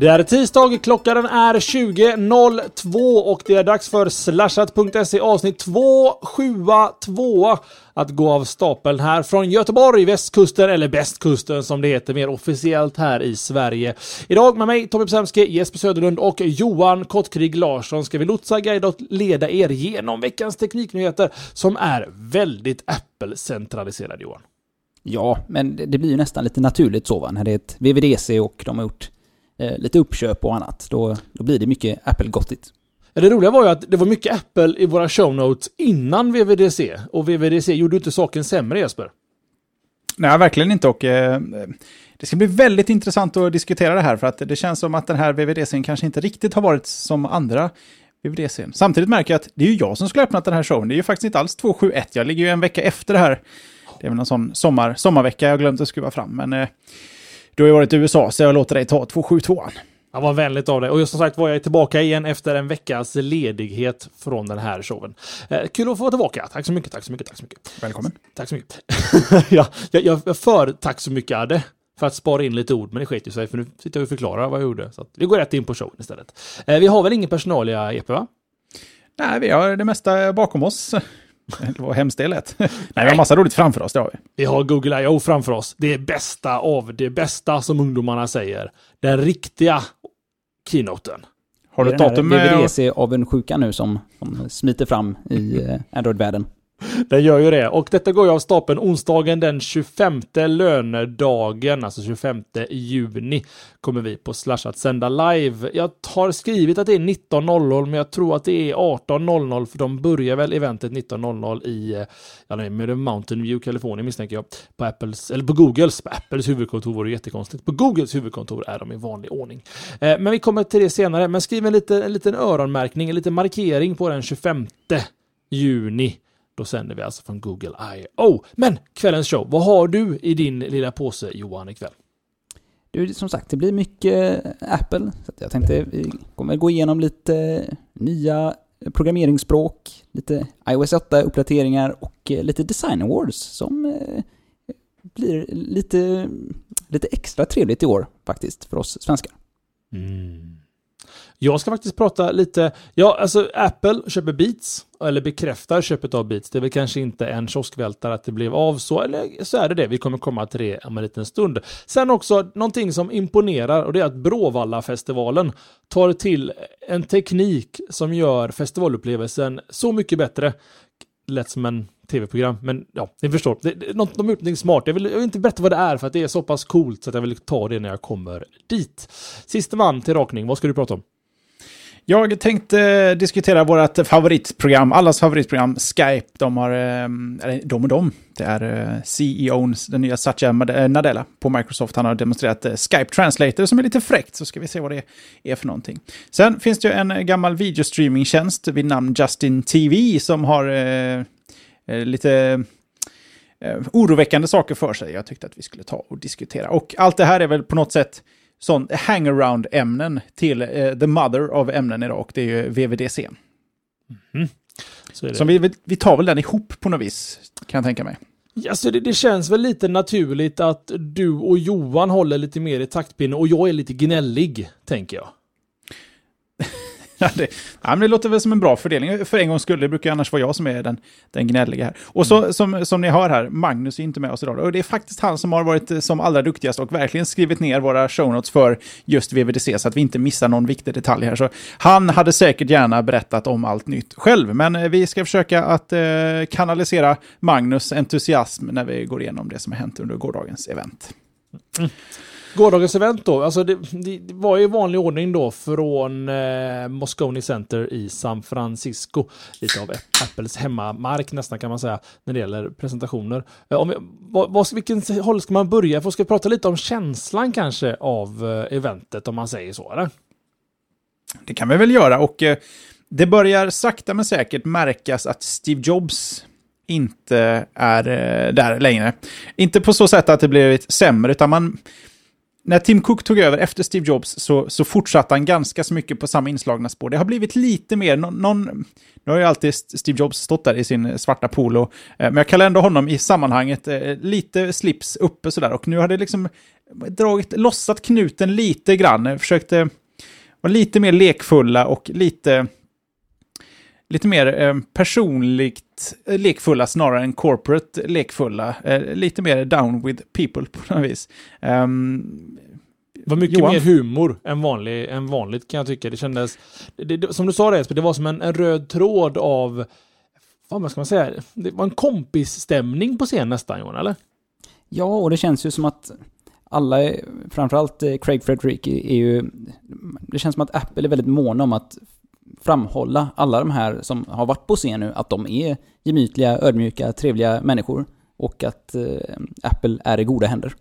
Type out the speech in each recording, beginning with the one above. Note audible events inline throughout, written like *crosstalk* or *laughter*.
Det är tisdag, klockan är 20.02 och det är dags för slashat.se avsnitt 272 att gå av stapeln här från Göteborg, västkusten eller bästkusten som det heter mer officiellt här i Sverige. Idag med mig Tommy Psemski, Jesper Söderlund och Johan Kottkrig Larsson ska vi lotsa, guida och leda er genom veckans tekniknyheter som är väldigt Apple-centraliserad Johan. Ja, men det blir ju nästan lite naturligt så va, när det är ett VVDC och de har gjort lite uppköp och annat. Då, då blir det mycket Apple-gottigt. Det roliga var ju att det var mycket Apple i våra show notes innan VVDC. Och VVDC gjorde inte saken sämre Jesper. Nej, verkligen inte. Och, eh, det ska bli väldigt intressant att diskutera det här, för att det känns som att den här VVDCn kanske inte riktigt har varit som andra VVDC. Samtidigt märker jag att det är ju jag som skulle ha öppnat den här showen. Det är ju faktiskt inte alls 271. Jag ligger ju en vecka efter det här. Det är väl en sån sommar, sommarvecka jag glömt att skruva fram. Men eh, du har ju varit i USA, så jag låter dig ta 272 Ja, vad vänligt av dig. Och som sagt var jag tillbaka igen efter en veckas ledighet från den här showen. Eh, kul att få vara tillbaka. Tack så mycket, tack så mycket, tack så mycket. Välkommen. Tack så mycket. *laughs* ja, jag, jag för tack så mycket Adde. För att spara in lite ord, men det sket ju sig för nu sitter jag och förklarar vad jag gjorde. Så vi går rätt in på showen istället. Eh, vi har väl ingen personalia EP va? Nej, vi har det mesta bakom oss. *laughs* Det var hemskt det lät. *laughs* Nej, vi har massa roligt framför oss, det har vi. Vi har Google I.O. framför oss. Det är bästa av det bästa som ungdomarna säger. Den riktiga keynoten. Har du Det ett är den datum? här med- VVDC-avundsjuka nu som, som smiter fram i eh, Android-världen. Den gör ju det. Och detta går ju av stapeln onsdagen den 25 lönedagen, alltså 25 juni, kommer vi på Slash att sända live. Jag har skrivit att det är 19.00, men jag tror att det är 18.00, för de börjar väl eventet 19.00 i, ja, nej, med Mountain View, Kalifornien misstänker jag, på Apples, eller på Googles, på Apples huvudkontor vore jättekonstigt. På Googles huvudkontor är de i vanlig ordning. Eh, men vi kommer till det senare, men skriv en liten, en liten öronmärkning, en liten markering på den 25 juni. Då sänder vi alltså från Google I.O. Men kvällens show, vad har du i din lilla påse Johan ikväll? Du, som sagt, det blir mycket Apple. Så jag tänkte vi kommer gå igenom lite nya programmeringsspråk, lite iOS 8-uppdateringar och eh, lite Design Awards som eh, blir lite, lite extra trevligt i år faktiskt för oss svenskar. Jag ska faktiskt prata lite, ja alltså Apple köper Beats, eller bekräftar köpet av Beats. Det är väl kanske inte en kioskvältare att det blev av så, eller så är det det. Vi kommer komma till det om en liten stund. Sen också någonting som imponerar och det är att Bråvalla-festivalen tar till en teknik som gör festivalupplevelsen så mycket bättre. Lätt som en tv-program, men ja, ni förstår. Det, det, något, de har gjort någonting smart. Jag vill, jag vill inte berätta vad det är för att det är så pass coolt så att jag vill ta det när jag kommer dit. Sista man till rakning, vad ska du prata om? Jag tänkte diskutera vårt favoritprogram, allas favoritprogram, Skype. De har, ehm, eller de och de, det är eh, CEOn, den nya Satya eh, Nadella på Microsoft. Han har demonstrerat eh, Skype Translator som är lite fräckt, så ska vi se vad det är för någonting. Sen finns det ju en gammal videostreamingtjänst vid namn Justin TV som har eh, lite eh, oroväckande saker för sig. Jag tyckte att vi skulle ta och diskutera. Och allt det här är väl på något sätt sån hangaround-ämnen till eh, the mother av ämnen idag och det är ju VVDC. Så är det. Så vi, vi tar väl den ihop på något vis, kan jag tänka mig. Alltså det, det känns väl lite naturligt att du och Johan håller lite mer i taktpinnen och jag är lite gnällig, tänker jag. Ja, det, ja, men det låter väl som en bra fördelning. För en gångs skull, det brukar annars vara jag som är den, den gnälliga här. Och så, som, som ni hör här, Magnus är inte med oss idag. Och det är faktiskt han som har varit eh, som allra duktigast och verkligen skrivit ner våra show notes för just VVDC så att vi inte missar någon viktig detalj här. Så han hade säkert gärna berättat om allt nytt själv, men eh, vi ska försöka att eh, kanalisera Magnus entusiasm när vi går igenom det som har hänt under gårdagens event. Gårdagens event då, alltså det, det var ju vanlig ordning då från eh, Moscone Center i San Francisco. Lite av Apples hemmamark nästan kan man säga när det gäller presentationer. Eh, om vi, vad, vad, vilken håll ska man börja? För ska vi prata lite om känslan kanske av eh, eventet om man säger så eller? Det kan vi väl göra och eh, det börjar sakta men säkert märkas att Steve Jobs inte är eh, där längre. Inte på så sätt att det blivit sämre, utan man... När Tim Cook tog över efter Steve Jobs så, så fortsatte han ganska så mycket på samma inslagna spår. Det har blivit lite mer, någon, någon nu har ju alltid Steve Jobs stått där i sin eh, svarta polo, eh, men jag kallar ändå honom i sammanhanget eh, lite slips uppe sådär. Och nu har det liksom dragit, lossat knuten lite grann, försökte vara lite mer lekfulla och lite lite mer eh, personligt eh, lekfulla snarare än corporate lekfulla. Eh, lite mer down with people på något vis. Um, det var mycket Johan. mer humor än, vanlig, än vanligt kan jag tycka. Det kändes, det, det, som du sa det, det var som en, en röd tråd av, vad ska man säga, det var en kompisstämning på scen nästan Johan, eller? Ja, och det känns ju som att alla, framförallt eh, Craig Frederick, är ju... Det känns som att Apple är väldigt måna om att framhålla alla de här som har varit på scen nu, att de är gemytliga, ödmjuka, trevliga människor. Och att eh, Apple är i goda händer.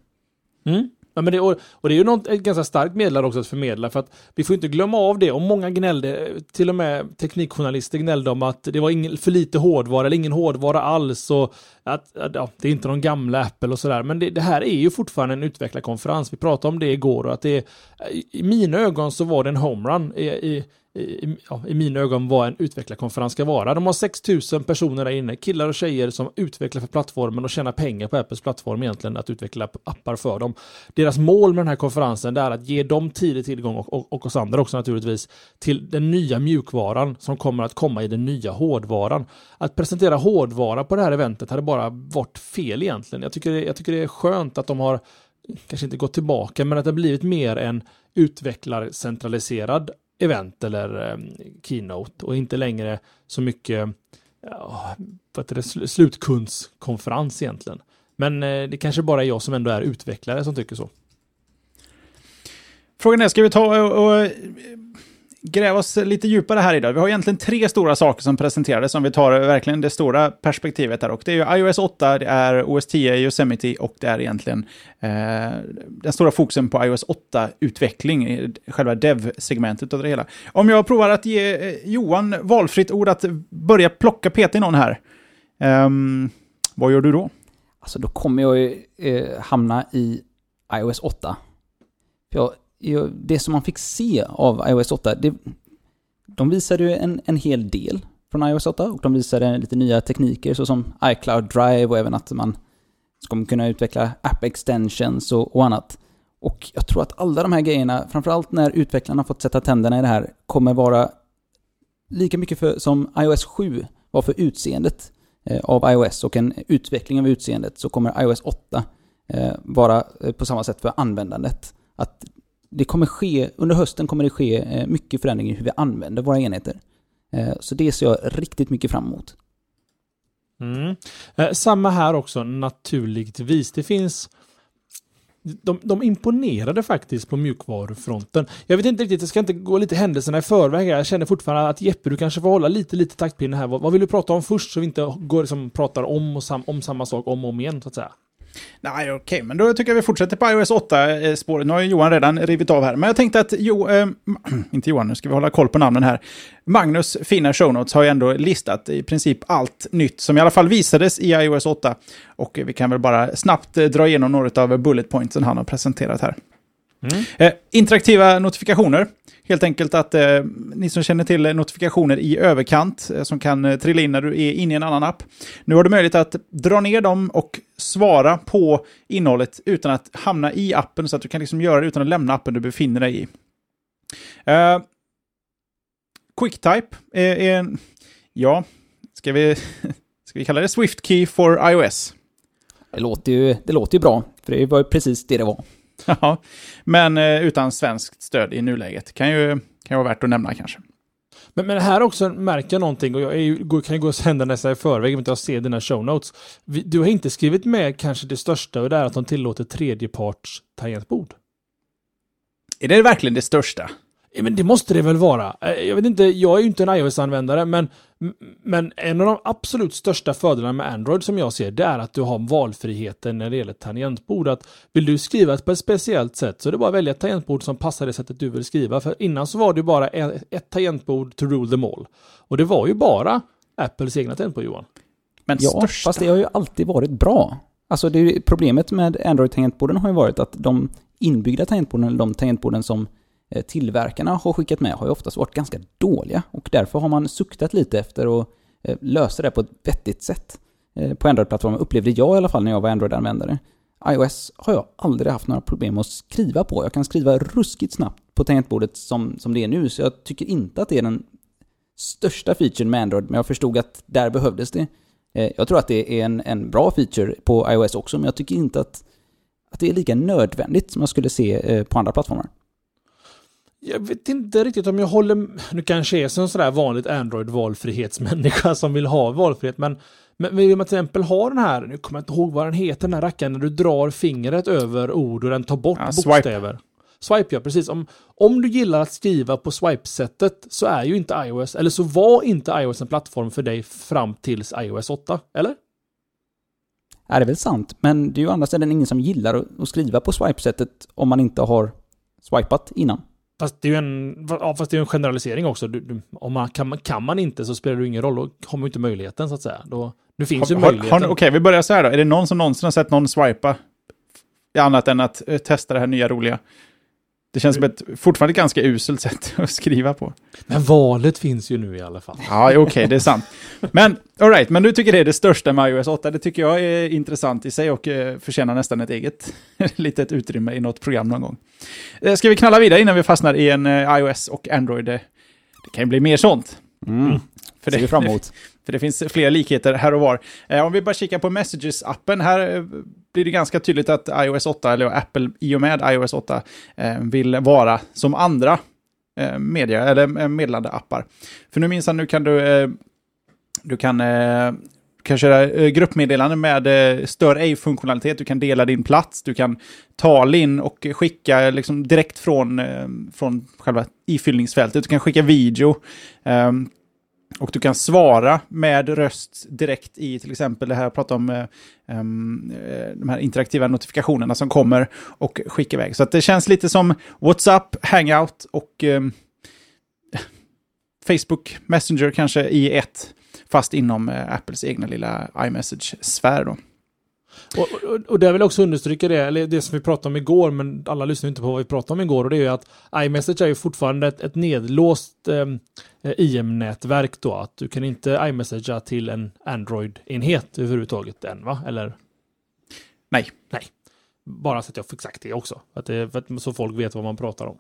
Mm. Ja, men det, och, och det är ju något, ett ganska starkt meddelande också att förmedla för att vi får inte glömma av det och många gnällde, till och med teknikjournalister gnällde om att det var ingen, för lite hårdvara eller ingen hårdvara alls och att, att ja, det är inte de gamla Apple och sådär. Men det, det, här är ju fortfarande en utvecklarkonferens. Vi pratade om det igår och att det i mina ögon så var det en homerun i, i i, ja, i mina ögon vad en utvecklarkonferens ska vara. De har 6000 personer där inne, killar och tjejer som utvecklar för plattformen och tjänar pengar på Apples plattform egentligen att utveckla appar för dem. Deras mål med den här konferensen är att ge dem tidig tillgång och, och, och oss andra också naturligtvis till den nya mjukvaran som kommer att komma i den nya hårdvaran. Att presentera hårdvara på det här eventet hade bara varit fel egentligen. Jag tycker, det, jag tycker det är skönt att de har kanske inte gått tillbaka, men att det har blivit mer en utvecklarcentraliserad event eller um, keynote och inte längre så mycket ja, vad det, slutkundskonferens egentligen. Men eh, det kanske bara är jag som ändå är utvecklare som tycker så. Frågan är, ska vi ta och, och gräva oss lite djupare här idag. Vi har egentligen tre stora saker som presenterades, om vi tar verkligen det stora perspektivet här. Och det är ju iOS 8, det är OS 10 Yosemite och det är egentligen eh, den stora fokusen på iOS 8-utveckling, själva dev-segmentet av det hela. Om jag provar att ge eh, Johan valfritt ord att börja plocka peta i någon här, eh, vad gör du då? Alltså då kommer jag ju eh, hamna i iOS 8. Jag det som man fick se av iOS 8, det, de visade ju en, en hel del från iOS 8 och de visade lite nya tekniker såsom iCloud Drive och även att man ska kunna utveckla app extensions och, och annat. Och jag tror att alla de här grejerna, framförallt när utvecklarna fått sätta tänderna i det här, kommer vara lika mycket för, som iOS 7 var för utseendet eh, av iOS och en utveckling av utseendet så kommer iOS 8 eh, vara eh, på samma sätt för användandet. Att det kommer ske, under hösten kommer det ske eh, mycket förändring i hur vi använder våra enheter. Eh, så det ser jag riktigt mycket fram emot. Mm. Eh, samma här också naturligtvis. Det finns de, de imponerade faktiskt på mjukvarufronten. Jag vet inte riktigt, jag ska inte gå lite händelserna i förväg. Jag känner fortfarande att Jeppe, du kanske får hålla lite, lite taktpinne här. Vad, vad vill du prata om först så vi inte går liksom, pratar om, och sam, om samma sak om och om igen så att säga? Nej, okej, okay. men då tycker jag vi fortsätter på iOS 8-spåret. Nu har Johan redan rivit av här, men jag tänkte att, jo, äh, *clears throat* inte Johan, nu ska vi hålla koll på namnen här. Magnus fina show notes har ju ändå listat i princip allt nytt som i alla fall visades i iOS 8. Och vi kan väl bara snabbt eh, dra igenom några av bullet pointsen han har presenterat här. Mm. Eh, interaktiva notifikationer. Helt enkelt att eh, ni som känner till notifikationer i överkant eh, som kan eh, trilla in när du är inne i en annan app. Nu har du möjlighet att dra ner dem och svara på innehållet utan att hamna i appen så att du kan liksom göra det utan att lämna appen du befinner dig i. Eh, Quickttype är, är en, ja, ska vi, *laughs* ska vi kalla det Swift Key for iOS? Det låter ju, det låter ju bra, för det var ju precis det det var. *laughs* Ja, men eh, utan svenskt stöd i nuläget. Kan ju, kan ju vara värt att nämna kanske. Men, men här också märker jag någonting och jag är, kan ju gå händelserna i förväg om inte jag ser dina show notes. Du har inte skrivit med kanske det största och det är att de tillåter tredjeparts tangentbord. Är det verkligen det största? Ja, men det måste det väl vara. Eh, Jag vet inte, jag är ju inte en iOS-användare, men, men en av de absolut största fördelarna med Android som jag ser, det är att du har valfriheten när det gäller tangentbord. Att vill du skriva på ett speciellt sätt så är det bara att välja ett tangentbord som passar det sättet du vill skriva. För innan så var det bara ett, ett tangentbord to rule them all. Och det var ju bara Apples egna tangentbord, Johan. Men Ja, största? fast det har ju alltid varit bra. Alltså det problemet med Android-tangentborden har ju varit att de inbyggda tangentborden, eller de tangentborden som Eh, tillverkarna har skickat med, har ju oftast varit ganska dåliga. Och därför har man suktat lite efter att eh, lösa det på ett vettigt sätt. Eh, på Android-plattformen upplevde jag i alla fall när jag var Android-användare. iOS har jag aldrig haft några problem att skriva på. Jag kan skriva ruskigt snabbt på tangentbordet som, som det är nu, så jag tycker inte att det är den största featuren med Android, men jag förstod att där behövdes det. Jag tror att det är en, en bra feature på iOS också, men jag tycker inte att, att det är lika nödvändigt som jag skulle se på andra plattformar. Jag vet inte riktigt om jag håller... Nu kanske är som sådär vanligt Android-valfrihetsmänniska *laughs* som vill ha valfrihet, men, men vill man till exempel ha den här, nu kommer jag inte ihåg vad den heter, den här rackaren, när du drar fingret över ord och den tar bort Ja, swipe. bokstäver. Swipe, ja precis. Om, om du gillar att skriva på swipe-sättet så är ju inte iOS, eller så var inte iOS en plattform för dig fram tills iOS 8, eller? Är det väl sant, men det är ju andra sidan ingen som gillar att, att skriva på swipe-sättet om man inte har swipat innan. Fast det är ju en, ja, fast det är en generalisering också. Du, du, om man, kan, man, kan man inte så spelar det ju ingen roll. Då har man ju inte möjligheten så att säga. Då, nu finns ju Har- har- möjligheten. Okej, vi börjar så här då. Är det någon som någonsin har sett någon swipa? Annat än att eh, testa det här nya roliga. Det känns som ett fortfarande ganska uselt sätt *laughs* att skriva på. Men valet finns ju nu i alla fall. Ja, okej, det är sant. Men, all right, men du tycker det är det största med iOS 8. Det tycker jag är intressant i sig och eh, förtjänar nästan ett eget *laughs* litet utrymme i något program någon gång. Eh, ska vi knalla vidare innan vi fastnar i en eh, iOS och Android? Det kan ju bli mer sånt. Mm. För Ser vi det, fram emot. *laughs* för det finns fler likheter här och var. Eh, om vi bara kikar på Messages-appen, här eh, blir det ganska tydligt att iOS 8, eller Apple i och med iOS 8, eh, vill vara som andra eh, media, eller eh, appar. För nu minns nu kan du, eh, du kan, eh, kan köra eh, gruppmeddelanden med eh, stör ej-funktionalitet, du kan dela din plats, du kan tala in och skicka eh, liksom direkt från, eh, från själva ifyllningsfältet, du kan skicka video och du kan svara med röst direkt i till exempel det här jag pratade om, eh, eh, de här interaktiva notifikationerna som kommer och skickar iväg. Så att det känns lite som WhatsApp, Hangout och ehm, Facebook Messenger kanske i ett, fast inom eh, Apples egna lilla iMessage-sfär då. Och, och, och det vill jag också understryka det, eller det som vi pratade om igår, men alla lyssnar inte på vad vi pratade om igår, och det är ju att iMessage är ju fortfarande ett, ett nedlåst eh, IM-nätverk då, att du kan inte iMessagea till en Android-enhet överhuvudtaget än, va? Eller? Nej. Nej. Bara så att jag fick sagt det också, att det, för att, så folk vet vad man pratar om.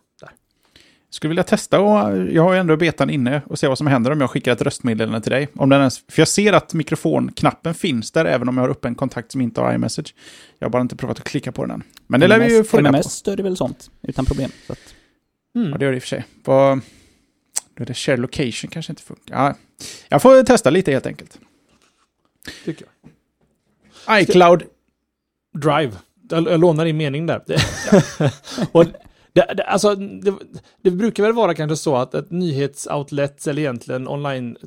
Skulle vilja testa och jag har ju ändå betan inne och se vad som händer om jag skickar ett röstmeddelande till dig. Om den ens, för jag ser att mikrofonknappen finns där även om jag har upp en kontakt som inte har iMessage. Jag har bara inte provat att klicka på den än. Men det lär vi ju få reda på. MMS stödjer väl sånt utan problem. Så att, Mm. Ja, det gör det i och för sig. Vad... Då är det share location kanske inte funkar. Ja, jag får testa lite helt enkelt. Tycker jag. iCloud. Drive. Jag, lånar din mening där. *laughs* och det, det, alltså, det, det brukar väl vara kanske så att ett nyhetsoutlet eller egentligen online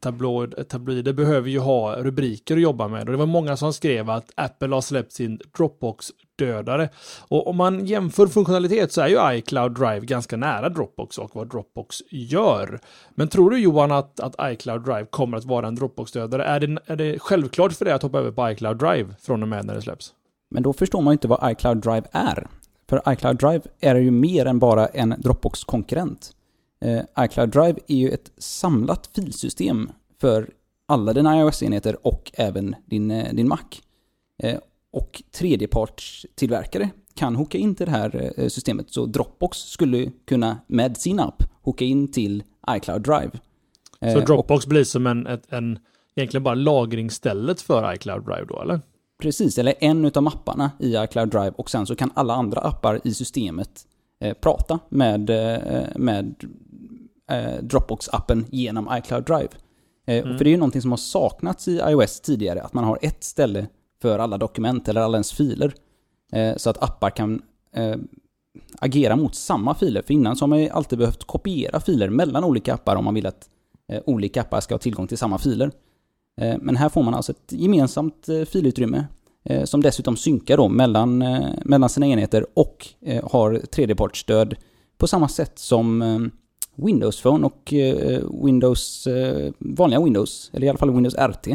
tabloider behöver ju ha rubriker att jobba med. Och det var många som skrev att Apple har släppt sin Dropbox-dödare. Och om man jämför funktionalitet så är ju iCloud Drive ganska nära Dropbox och vad Dropbox gör. Men tror du Johan att, att iCloud Drive kommer att vara en Dropbox-dödare? Är det, är det självklart för dig att hoppa över på iCloud Drive från och med när det släpps? men då förstår man ju inte vad iCloud Drive är. För iCloud Drive är ju mer än bara en Dropbox-konkurrent. Eh, iCloud Drive är ju ett samlat filsystem för alla dina iOS-enheter och även din, eh, din Mac. Eh, och tredjepartstillverkare kan hooka in till det här eh, systemet. Så Dropbox skulle kunna med sin app hooka in till iCloud Drive. Eh, Så och- Dropbox blir som en, ett, en, egentligen bara lagringsstället för iCloud Drive då, eller? Precis, eller en utav mapparna i iCloud Drive och sen så kan alla andra appar i systemet eh, prata med, eh, med eh, Dropbox-appen genom iCloud Drive. Eh, Mm. För det är ju någonting som har saknats i iOS tidigare, att man har ett ställe för alla dokument eller alla ens filer. Eh, så att appar kan, eh, agera mot samma filer. För innan så har man ju alltid behövt kopiera filer mellan olika appar om man vill att olika appar ska ha tillgång till samma filer. Eh, men här får man alltså ett gemensamt eh, filutrymme eh, som dessutom synkar då mellan, mellan sina enheter och har tredjepartsstöd på samma sätt som Windows Phone och Windows, vanliga Windows, eller i alla fall Windows RT,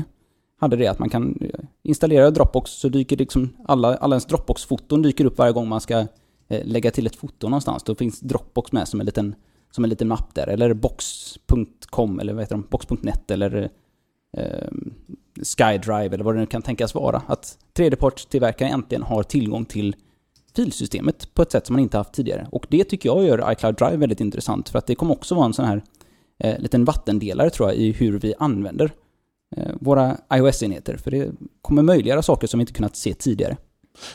hade det att man kan installera Dropbox så dyker liksom alla, alla ens Dropbox-foton dyker upp varje gång man ska lägga till ett foto någonstans. Då finns Dropbox med som en liten, som en liten mapp där. Eller box.com eller vad heter de? Box.net eller eh, SkyDrive eller vad det nu kan tänkas vara. Att tredjepartstillverkaren äntligen har tillgång till filsystemet på ett sätt som man inte haft tidigare. Och det tycker jag gör iCloud Drive väldigt intressant för att det kommer också vara en sån här eh, liten vattendelare tror jag i hur vi använder eh, våra iOS-enheter. För det kommer möjliggöra saker som vi inte kunnat se tidigare.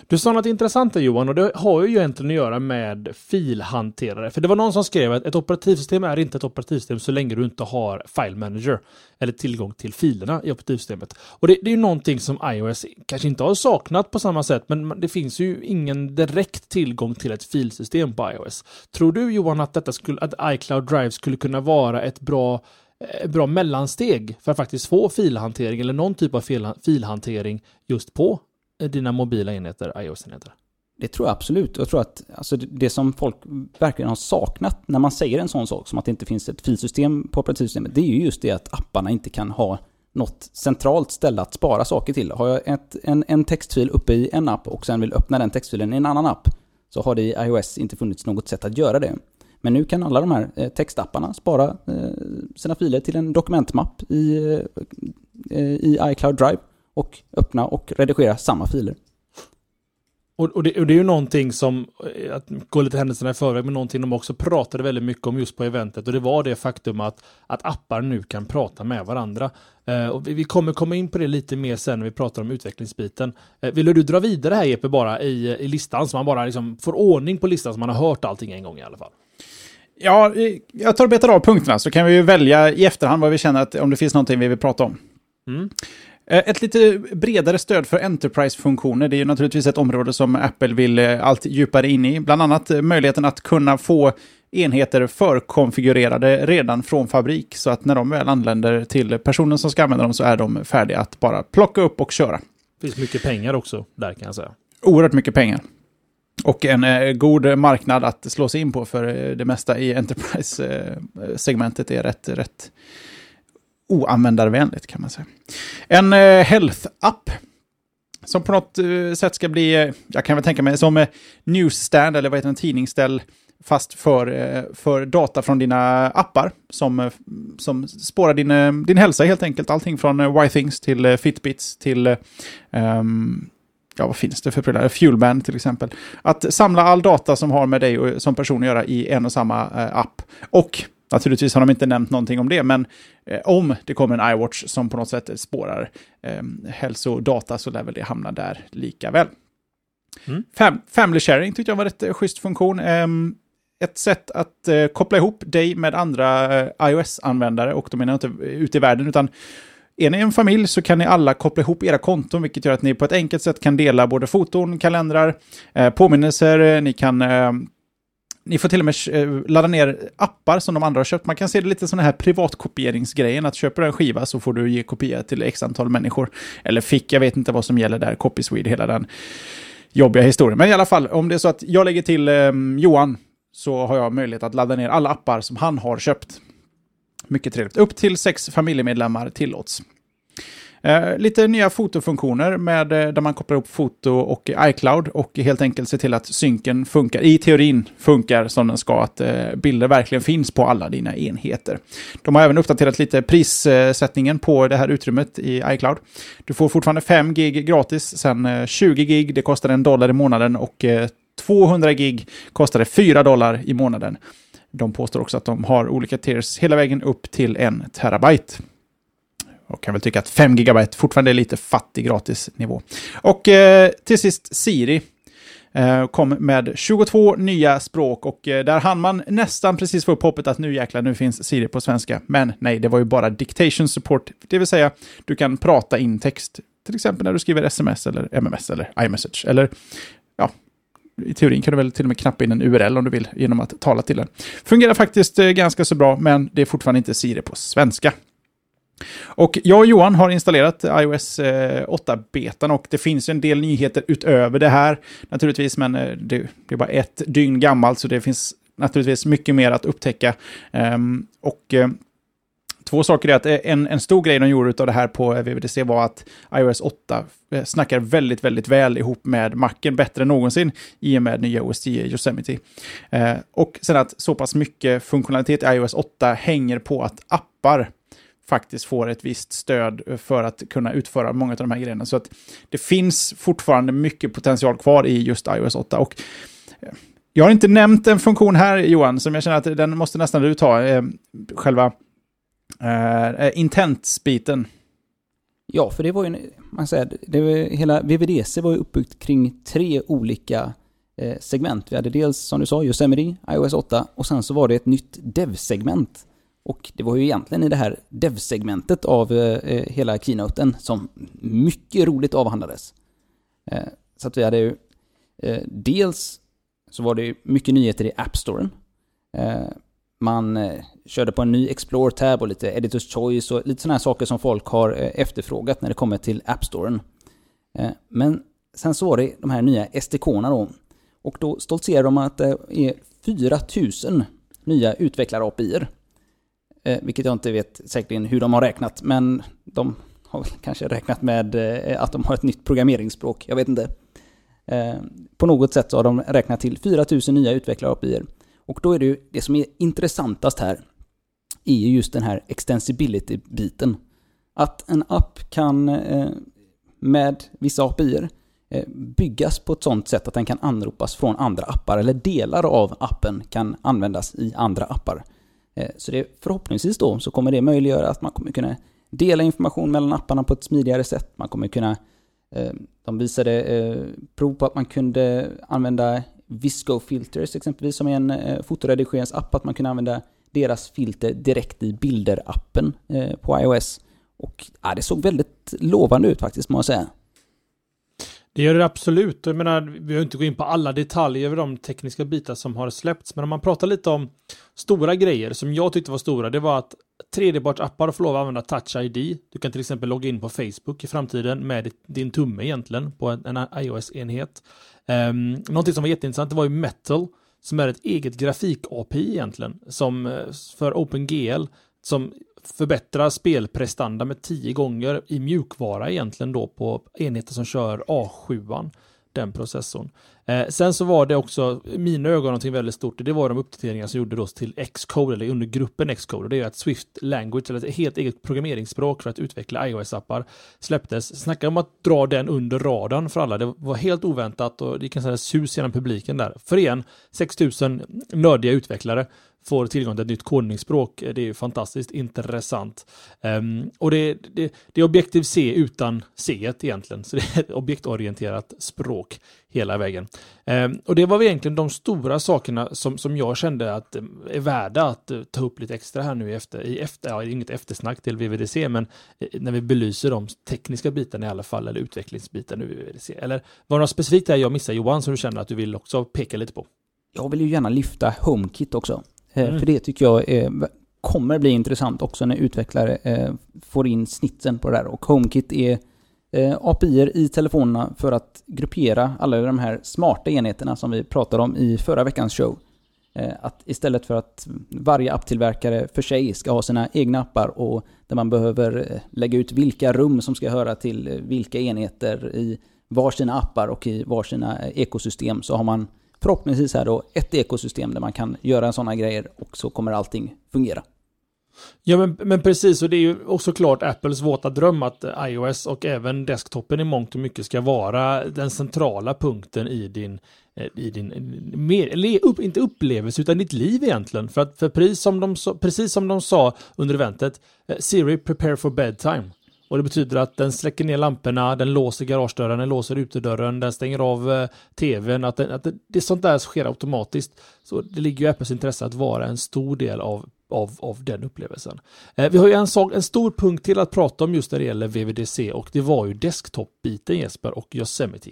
Du sa något intressant där Johan och det har ju egentligen att göra med filhanterare. För det var någon som skrev att ett operativsystem är inte ett operativsystem så länge du inte har File Manager eller tillgång till filerna i operativsystemet. Och det, det är ju någonting som iOS kanske inte har saknat på samma sätt, men det finns ju ingen direkt tillgång till ett filsystem på iOS. Tror du Johan att, detta skulle, att iCloud Drive skulle kunna vara ett bra eh, bra mellansteg för att faktiskt få filhantering eller någon typ av filhantering just på Eh, dina mobila enheter, iOS-enheter? Det tror jag absolut. Jag tror att alltså, det som folk verkligen har saknat när man säger en sån sak som att det inte finns ett filsystem på operativsystemet, det är ju just det att apparna inte kan ha något centralt ställe att spara saker till. Har jag ett, en, en textfil uppe i en app och sen vill öppna den textfilen i en annan app, så har det i iOS inte funnits något sätt att göra det. Men nu kan alla de här eh, textapparna spara eh, sina filer till en dokumentmapp i, i iCloud Drive och öppna och redigera samma filer. Och, och, det, och, det, är ju någonting som, eh, att gå lite händelserna i förväg, men någonting de också pratade väldigt mycket om just på eventet och det var det faktum att, att appar nu kan prata med varandra. Eh, och vi, vi, kommer komma in på det lite mer sen när vi pratar om utvecklingsbiten. Eh, vill du dra vidare här Jeppe bara i, i listan så man bara liksom får ordning på listan så man har hört allting en gång i alla fall? Ja, jag tar och betar av punkterna så kan vi ju välja i efterhand vad vi känner att om det finns någonting vi vill prata om. Mm. Eh, ett lite bredare stöd för Enterprise-funktioner, det är ju naturligtvis ett område som Apple vill eh, allt djupare in i. Bland annat eh, möjligheten att kunna få enheter förkonfigurerade redan från fabrik, så att när de väl anländer till personen som ska använda dem så är de färdiga att bara plocka upp och köra. Det finns mycket pengar också där kan jag säga. Oerhört mycket pengar. Och en god marknad att slå sig in på för det mesta i Enterprise-segmentet är rätt, rätt oanvändarvänligt kan man säga. En eh, Health-app som på något eh, sätt ska bli, eh, jag kan väl tänka mig, som eh, newsstand eller vad heter det, en tidningsställ fast för, eh, för data från dina appar som, eh, som spårar din, eh, din hälsa helt enkelt. Allting från eh, Y-Things till eh, Fitbits till um, ja, vad finns det för prylar? Fuelband till exempel. Att samla all data som har med dig och, som person att göra i en och samma app. Och Naturligtvis har de inte nämnt någonting om det, men eh, om det kommer en iWatch som på något sätt spårar eh, hälsodata så lär väl det hamna där lika väl. Mm. Fam family sharing tyckte jag var ett eh, schysst funktion. Eh, ett sätt att eh, koppla ihop dig med andra eh, iOS-användare, och de menar inte ute i världen, utan är ni en familj så kan ni alla koppla ihop era konton, vilket gör att ni på ett enkelt sätt kan dela både foton, kalendrar, eh, påminnelser, ni kan ni får till och med eh, ladda ner appar som de andra har köpt. Man kan se det lite som den här privatkopieringsgrejen, att köper du en skiva så får du ge kopia till x antal människor. Eller fick, jag vet inte vad som gäller där, Copyswede, hela den jobbiga historien. Men i alla fall, om det är så att jag lägger till eh, Johan så har jag möjlighet att ladda ner alla appar som han har köpt. Mycket trevligt. Upp till sex familjemedlemmar tillåts. Eh, lite nya fotofunktioner med, eh, där man kopplar ihop foto och iCloud och helt enkelt ser till att synken funkar, i teorin funkar som den ska, att eh, bilder verkligen finns på alla dina enheter. De har även uppdaterat lite prissättningen på det här utrymmet i iCloud. Du får fortfarande 5 gig gratis, sen eh, 20 gig, det kostar en dollar i månaden och eh, 200 gig kostar det 4 dollar i månaden. De påstår också att de har olika tiers hela vägen upp till en terabyte. Och kan väl tycka att 5 GB fortfarande är lite fattig gratisnivå. Och eh, till sist Siri. Eh, kom med 22 nya språk och eh, där hann man nästan precis få upp hoppet att nu jäklar, nu finns Siri på svenska. Men nej, det var ju bara dictation support, det vill säga du kan prata in text, till exempel när du skriver sms eller MMS eller iMessage eller ja, i teorin kan du väl till och med knappa in en URL om du vill genom att tala till den. Fungerar faktiskt eh, ganska så bra, men det är fortfarande inte Siri på svenska. Och jag och Johan har installerat iOS eh, 8-betan och det finns en del nyheter utöver det här naturligtvis, men eh, det är bara ett dygn gammalt så det finns naturligtvis mycket mer att upptäcka. Ehm, och eh, Två saker är att en, en stor grej de gjorde av det här på VVDC var att iOS 8 snackar väldigt, väldigt väl ihop med Macen, bättre än någonsin i och med nya OS 10 Yosemite. Och sen att så pass mycket funktionalitet i iOS 8 hänger på att appar faktiskt får ett visst stöd för att kunna utföra många av de här grejerna. Så att det finns fortfarande mycket potential kvar i just iOS 8. Och eh, jag har inte nämnt en funktion här, Johan, som jag känner att den måste nästan du ta. Eh, själva eh, eh, Uh, Intents-biten. Ja, för det var ju, man säger, det var, hela VVDC var ju uppbyggt kring tre olika eh, segment. Vi hade dels, som du sa, Yosemite, iOS 8 och sen så var det ett nytt dev-segment. Och det var ju egentligen i det här dev-segmentet av eh, eh, hela keynoten som mycket roligt avhandlades. Eh, så att vi hade ju eh, dels så var det ju mycket nyheter i App Storen. Eh, man eh, körde på en ny Explore-tab och lite Editors Choice och lite sådana här saker som folk har eh, efterfrågat när det kommer till App Storen. Eh, men sen så var det de här nya SDK-erna då. Och då stoltserar de att det är 4000 nya utvecklar-API-er. Eh, vilket jag inte vet säkerligen hur de har räknat, men de har *laughs* kanske räknat med eh, att de har ett nytt programmeringsspråk. Jag vet inte. Eh, på något sätt så har de räknat till 4000 nya utvecklar-API-er. Och då är det ju, det som är intressantast här, är ju just den här extensibility-biten. Att en app kan eh, med vissa API byggas på ett sånt sätt att den kan anropas från andra appar, eller delar av appen kan användas i andra appar. Eh, så det, förhoppningsvis då så kommer det möjliggöra att man kommer kunna dela information mellan apparna på ett smidigare sätt. Man kommer kunna eh, de visade eh, prov på att man kunde använda Visco Filters exempelvis, som är en fotoredigeringsapp, att man kunde använda deras filter direkt i bilder-appen på iOS. Och ja, det såg väldigt lovande ut faktiskt, må jag säga. Det gör det absolut. Jag menar, vi behöver inte gå in på alla detaljer över de tekniska bitar som har släppts, men om man pratar lite om stora grejer som jag tyckte var stora, det var att 3D-appar får lov att använda Touch ID. Du kan till exempel logga in på Facebook i framtiden med din tumme egentligen på en, iOS-enhet. Um, någonting som var jätteintressant det var ju Metal som är ett eget grafik-API egentligen som eh, för OpenGL som förbättrar spelprestanda med 10 gånger i mjukvara egentligen då på enheter som kör A7 den processorn. Eh, sen så var det också, i mina ögon, någonting väldigt stort. Det var de uppdateringar som gjordes till Xcode, eller under gruppen Xcode. Det är att Swift Language, eller ett helt eget programmeringsspråk för att utveckla iOS-appar, släpptes. Snacka om att dra den under radarn för alla. Det var helt oväntat och det kan säga sus genom publiken där. För igen, 6000 nördiga utvecklare får tillgång till ett nytt kodningsspråk. Eh, det är ju fantastiskt intressant. Um, och det, det, det är objektiv C utan C egentligen, så det är ett objektorienterat språk hela vägen. Um, och det var egentligen de stora sakerna som, som jag kände att eh, är värda att eh, ta upp lite extra här nu i efter, i efter, ja, inget eftersnack till VVDC, men när vi belyser de tekniska bitarna i alla fall, eller utvecklingsbitarna i VVDC. Eller var det något specifikt där jag missade Johan, som du känner att du vill också peka lite på? Jag vill ju gärna lyfta HomeKit också. Eh, mm. För det tycker jag är, kommer bli intressant också när utvecklare eh, får in snitsen på det här. Och HomeKit är eh, API i telefonerna för att gruppera alla de här smarta enheterna som vi pratade om i förra veckans show. Att istället för att varje apptillverkare för sig ska ha sina egna appar och där man behöver lägga ut vilka rum som ska höra till vilka enheter i varsina appar och i varsina ekosystem så har man förhoppningsvis här då ett ekosystem där man kan göra sådana grejer och så kommer allting fungera. Ja men, men precis, och det är ju också klart Apples våta dröm att iOS och även desktopen i mångt och mycket ska vara den centrala punkten i din, eh, i din mer, upp, inte upplevelse utan ditt liv egentligen. För att för precis som de, precis som de sa under eventet, eh, Siri prepare for bedtime. Och det betyder att den släcker ner lamporna, den låser garagedörren, den låser utedörren, den stänger av eh, tvn. Att, det, att det, det är sånt där som sker automatiskt. Så det ligger ju i Apples intresse att vara en stor del av, av, av den upplevelsen. Eh, vi har ju en, sak, en stor punkt till att prata om just när det gäller VVDC och det var ju desktop-biten Jesper och Yosemite.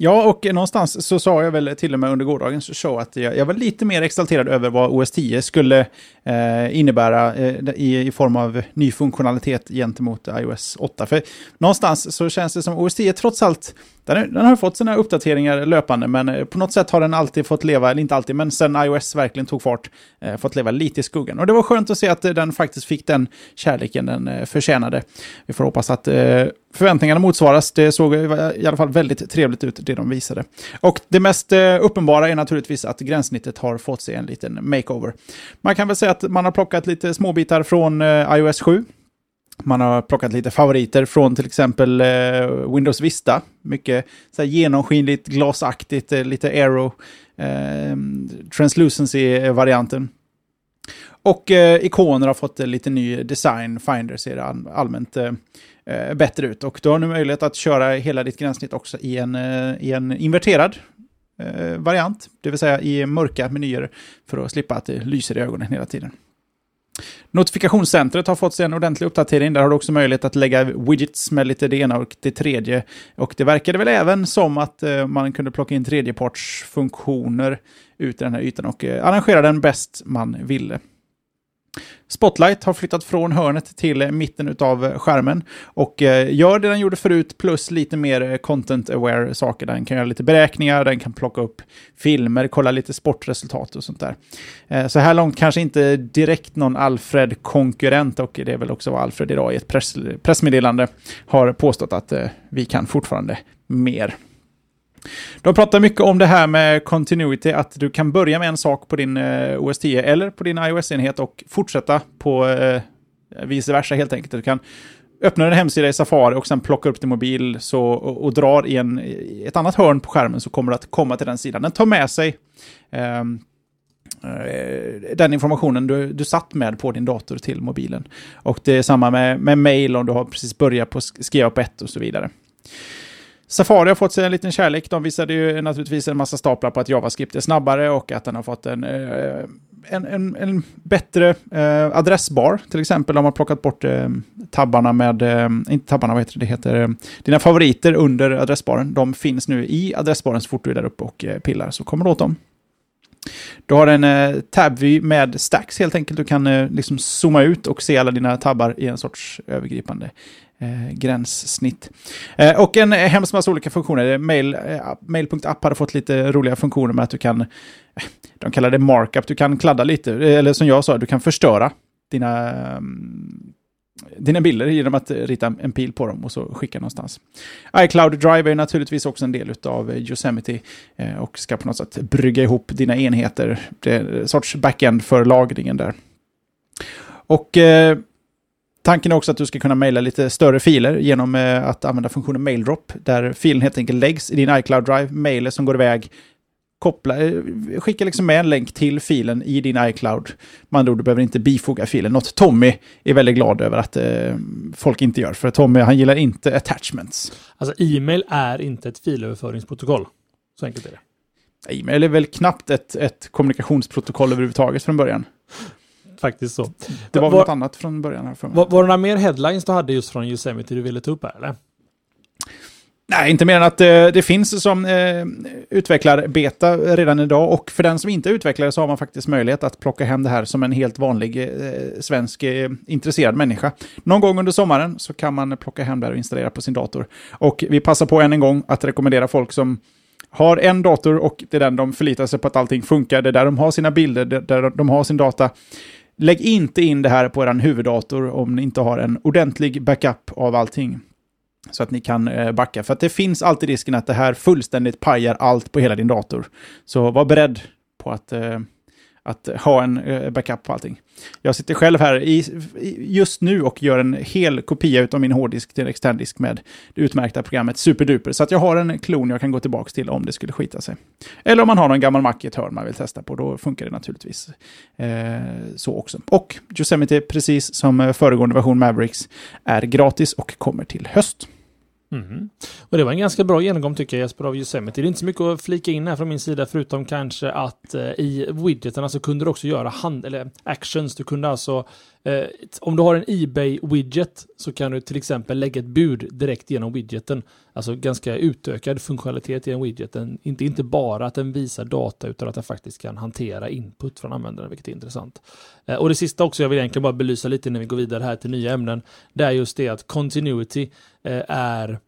Ja, och någonstans så sa jag väl till och med under gårdagens show att jag, jag var lite mer exalterad över vad OS 10 skulle eh, innebära eh, i, i form av ny funktionalitet gentemot iOS 8. För någonstans så känns det som OS 10 trots allt, den, den har fått sina uppdateringar löpande, men eh, på något sätt har den alltid fått leva, eller inte alltid, men sen iOS verkligen tog fart, eh, fått leva lite i skuggan. Och det var skönt att se att eh, den faktiskt fick den kärleken den eh, förtjänade. Vi får hoppas att eh, förväntningarna motsvaras. Det såg i alla fall väldigt trevligt ut, det de visade. Och det mest eh, uppenbara är naturligtvis att gränssnittet har fått sig en liten makeover. Man kan väl säga att man har plockat lite småbitar från eh, iOS 7. Man har plockat lite favoriter från till exempel eh, Windows Vista. Mycket så här, genomskinligt, glasaktigt, lite aero, eh, translucency-varianten. Och eh, ikoner har fått lite ny design. Finder ser allmänt eh, eh, bättre ut. Och du har nu möjlighet att köra hela ditt gränssnitt också i en, eh, i en inverterad eh, variant. Det vill säga i mörka menyer för att slippa att det lyser i ögonen hela tiden. Notifikationscentret har fått sig en ordentlig uppdatering. Där har du också möjlighet att lägga widgets med lite det ena och det tredje. Och det verkade väl även som att eh, man kunde plocka in tredjepartsfunktioner ut i den här ytan och eh, arrangera den bäst man ville. Spotlight har flyttat från hörnet till mitten av eh, skärmen och eh, gör det den gjorde förut plus lite mer eh, content-aware saker. Den kan göra lite beräkningar, den kan plocka upp filmer, kolla lite sportresultat och sånt där. Så här långt kanske inte direkt någon Alfred-konkurrent och det är väl också vad Alfred idag i ett press pressmeddelande har påstått att vi kan fortfarande mer. De pratar mycket om det här med continuity, att du kan börja med en sak på din eh, OS 10 eller på din iOS-enhet och fortsätta på eh, vice versa helt enkelt. Du kan öppna en hemsida i Safari och sen plocka upp din mobil så, och, och drar i, en, i ett annat hörn på skärmen så kommer du att komma till den sidan. Den tar med sig ehm, eh, den informationen du, du satt med på din dator till mobilen. Och det är samma med, med mail om du har precis börjat på skriva på ett och så vidare. Safari har fått sig en liten kärlek. De visade ju naturligtvis en massa staplar på att JavaScript är snabbare och att den har fått en, eh, en, en, en bättre eh, adressbar. Till exempel de har plockat bort eh, tabbarna med, inte tabbarna, vad heter det, det heter dina favoriter under adressbaren. De finns nu i adressbaren så fort du är där uppe och pillar, så kommer du åt dem. Du har en eh, tabvy med stacks helt enkelt. Du kan eh, liksom zooma ut och se alla dina tabbar i en sorts övergripande eh, gränssnitt. Eh, och en hemskt massa olika funktioner. Mail, eh, Mail.app hade fått lite roliga funktioner med att du kan, eh, de kallar det markup, du kan kladda lite, eh, eller som jag sa, du kan förstöra dina, um, dina bilder genom att rita en pil på dem och så skicka någonstans. iCloud Drive är naturligtvis också en del av Yosemite och ska på något sätt brygga ihop dina enheter. Det är en sorts backend för lagringen där. Och eh, Tanken är också att du ska kunna mejla lite större filer genom eh, att använda funktionen maildrop, där filen helt enkelt läggs i din iCloud Drive, mejlet som går iväg, koppla, eh, skicka liksom med en länk till filen i din iCloud. Man andra ord, du behöver inte bifoga filen. Något Tommy är väldigt glad över att eh, folk inte gör, för Tommy han gillar inte attachments. Alltså e-mail är inte ett filöverföringsprotokoll. Så enkelt är det. E-mail är väl knappt ett, ett kommunikationsprotokoll överhuvudtaget från början faktiskt så. Det var, var något annat från början. Här för mig. Var, var det några mer headlines du hade just från Yosemite du ville ta upp här, eller? Nej, inte mer än att eh, det finns som eh, utvecklar-beta redan idag och för den som inte är utvecklare så har man faktiskt möjlighet att plocka hem det här som en helt vanlig eh, svensk eh, intresserad människa. Någon gång under sommaren så kan man plocka hem det här och installera på sin dator. Och vi passar på än en gång att rekommendera folk som har en dator och det är den de förlitar sig på att allting funkar. Det är där de har sina bilder, det är där de har sin data. Lägg inte in det här på er huvuddator om ni inte har en ordentlig backup av allting. Så att ni kan eh, backa. För att det finns alltid risken att det här fullständigt pajar allt på hela din dator. Så var beredd på att eh, att eh, ha en eh, backup på allting. Jag sitter själv här i, just nu och gör en hel kopia av min hårddisk till en externdisk med det utmärkta programmet SuperDuper. Så att jag har en klon jag kan gå tillbaka till om det skulle skita sig. Eller om man har någon gammal Mac i ett hörn man vill testa på, då funkar det naturligtvis eh, så också. Och Yosemite, precis som eh, föregående version Mavericks, är gratis och kommer till höst. Mm. Och det var en ganska bra genomgång tycker jag Jesper av Yosemite. Det är inte så mycket att flika in här från min sida förutom kanske att eh, i widgetarna så alltså, kunde du också göra hand eller actions. Du kunde alltså Eh, om du har en Ebay-widget så kan du till exempel lägga ett bud direkt genom widgeten. Alltså ganska utökad funktionalitet i en widget. Den, inte, inte bara att den visar data utan att den faktiskt kan hantera input från användaren, vilket är intressant. Eh, och det sista också jag vill egentligen bara belysa lite när vi går vidare här till nya ämnen. Det är just det att continuity eh, är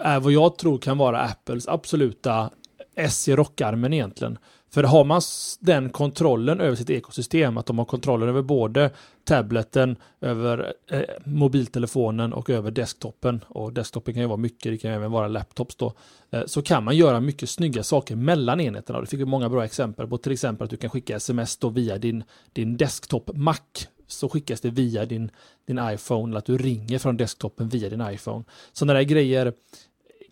är vad jag tror kan vara Apples absoluta S i rockarmen egentligen. För har man den kontrollen över sitt ekosystem, att de har kontrollen över både tableten, över eh, mobiltelefonen och över desktopen, och desktopen kan ju vara mycket, det kan även vara laptops då, eh, så kan man göra mycket snygga saker mellan enheterna. Det fick vi många bra exempel på, till exempel att du kan skicka sms då via din, din desktop Mac så skickas det via din, din iPhone, eller att du ringer från desktopen via din iPhone. Sådana där grejer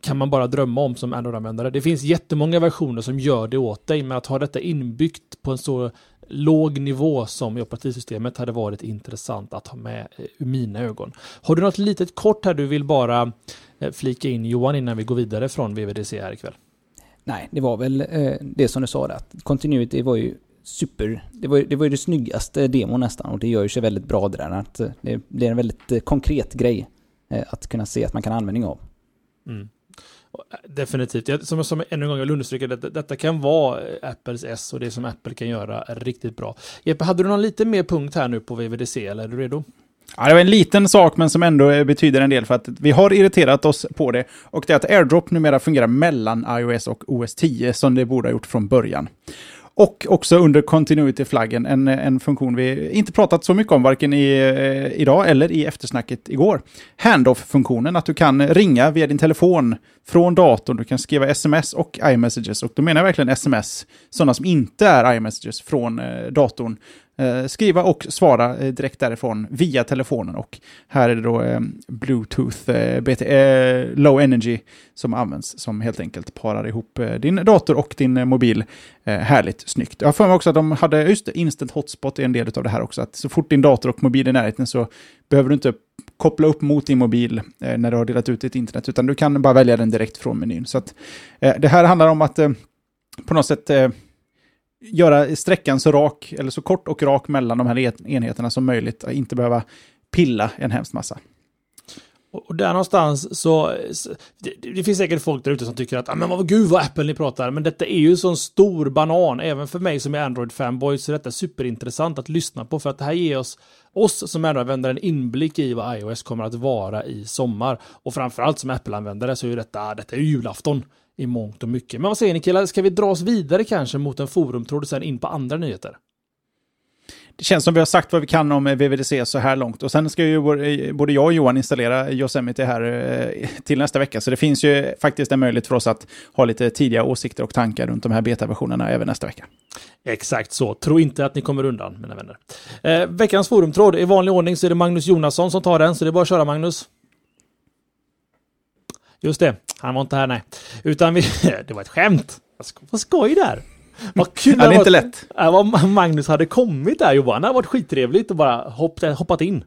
kan man bara drömma om som Android-användare. Det finns jättemånga versioner som gör det åt dig, men att ha detta inbyggt på en så låg nivå som i operativsystemet hade varit intressant att ha med eh, ur mina ögon. Har du något litet kort här du vill bara eh, flika in Johan innan vi går vidare från VVDC här ikväll? Nej, det var väl eh, det som du sa där. Continuity var ju super... Det var, det var ju det snyggaste demon nästan och det gör ju sig väldigt bra det där. Att det blir en väldigt konkret grej att kunna se att man kan ha användning av. Mm. Definitivt. Som, som ännu en gång vill understryka, detta, detta kan vara Apples S och det som Apple kan göra är riktigt bra. Jeppe, hade du någon lite mer punkt här nu på VVDC eller är du redo? Ja, det var en liten sak men som ändå betyder en del för att vi har irriterat oss på det. Och det är att AirDrop numera fungerar mellan iOS och OS 10 som det borde ha gjort från början. Och också under Continuity-flaggen, en, en funktion vi inte pratat så mycket om, varken i, eh, idag eller i eftersnacket igår. Handoff-funktionen, att du kan ringa via din telefon från datorn, du kan skriva sms och iMessages. Och då menar jag verkligen sms, sådana som inte är iMessages från eh, datorn. Eh, skriva och svara eh, direkt därifrån via telefonen. Och här är det då eh, Bluetooth eh, BT, eh, Low Energy som används som helt enkelt parar ihop eh, din dator och din eh, mobil härligt snyggt. Jag har för mig också att de hade, just det, Instant Hotspot är en del av det här också. Att så fort din dator och mobil är i närheten så behöver du inte koppla upp mot din mobil när du har delat ut ditt internet, utan du kan bara välja den direkt från menyn. Så att, det här handlar om att på något sätt göra sträckan så rak, eller så kort och rak mellan de här enheterna som möjligt. Inte behöva pilla en hemskt massa. Och där någonstans så, det, det, finns säkert folk där ute som tycker att, ah, men vad gud vad Apple ni pratar, men detta är ju sån stor banan, även för mig som är Android-fanboy så är detta superintressant att lyssna på, för att det här ger oss, oss som Android-användare en inblick i vad iOS kommer att vara i sommar. Och framförallt som Apple-användare så är detta, detta är julafton i mångt och mycket. Men vad säger ni killar, ska vi dra oss vidare kanske mot en forumtråd och sen in på andra nyheter? Det känns som vi har sagt vad vi kan om VVDC så här långt. Och sen ska ju både jag och Johan installera Yosemite här eh, till nästa vecka. Så det finns ju faktiskt en möjlighet för oss att ha lite tidiga åsikter och tankar runt de här betaversionerna även nästa vecka. Exakt så. Tro inte att ni kommer undan, mina vänner. Eh, veckans forumtråd, i vanlig ordning så är det Magnus Jonasson som tar den, så det är bara att köra Magnus. Just det, han var inte här nej. Utan vi, *laughs* det var ett skämt. Vad skoj där. Vad kul *laughs* det är inte lätt. Vad Magnus hade kommit där Johan. Det hade varit skittrevligt att bara hoppat, hoppat in.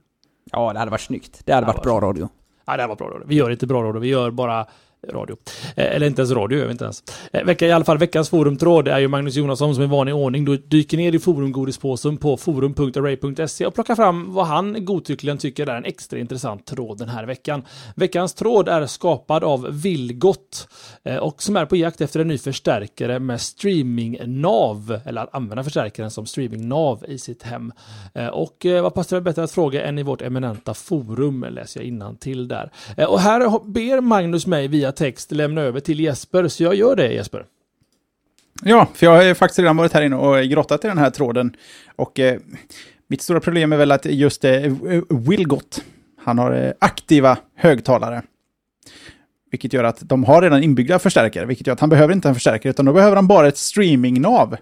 Ja, det hade varit snyggt. Det hade det varit bra radio. Ja, det hade varit bra radio. Vi gör inte bra radio. Vi gör bara radio. Eh, eller inte ens radio, jag vet inte ens. Eh, vecka, I alla fall veckans forumtråd är ju Magnus Jonasson som i vanlig ordning då dyker ner i forumgodispåsen på forum.array.se och plockar fram vad han godtyckligen tycker är en extra intressant tråd den här veckan. Veckans tråd är skapad av Vilgot eh, och som är på jakt efter en ny förstärkare med streaming-nav, eller att använda förstärkaren som streaming-nav i sitt hem. Och vad passar det bättre att fråga än i vårt eminenta forum, läser jag innan till där. Och här ber Magnus mig via text lämna över till Jesper, så jag gör det Jesper. Ja, för jag har faktiskt redan varit här inne och grottat i den här tråden. Och eh, mitt stora problem är väl att just eh, Willgott, han har eh, aktiva högtalare. Vilket gör att de har redan inbyggda förstärkare, vilket gör att han behöver inte en förstärkare, utan då behöver han bara ett streamingnav.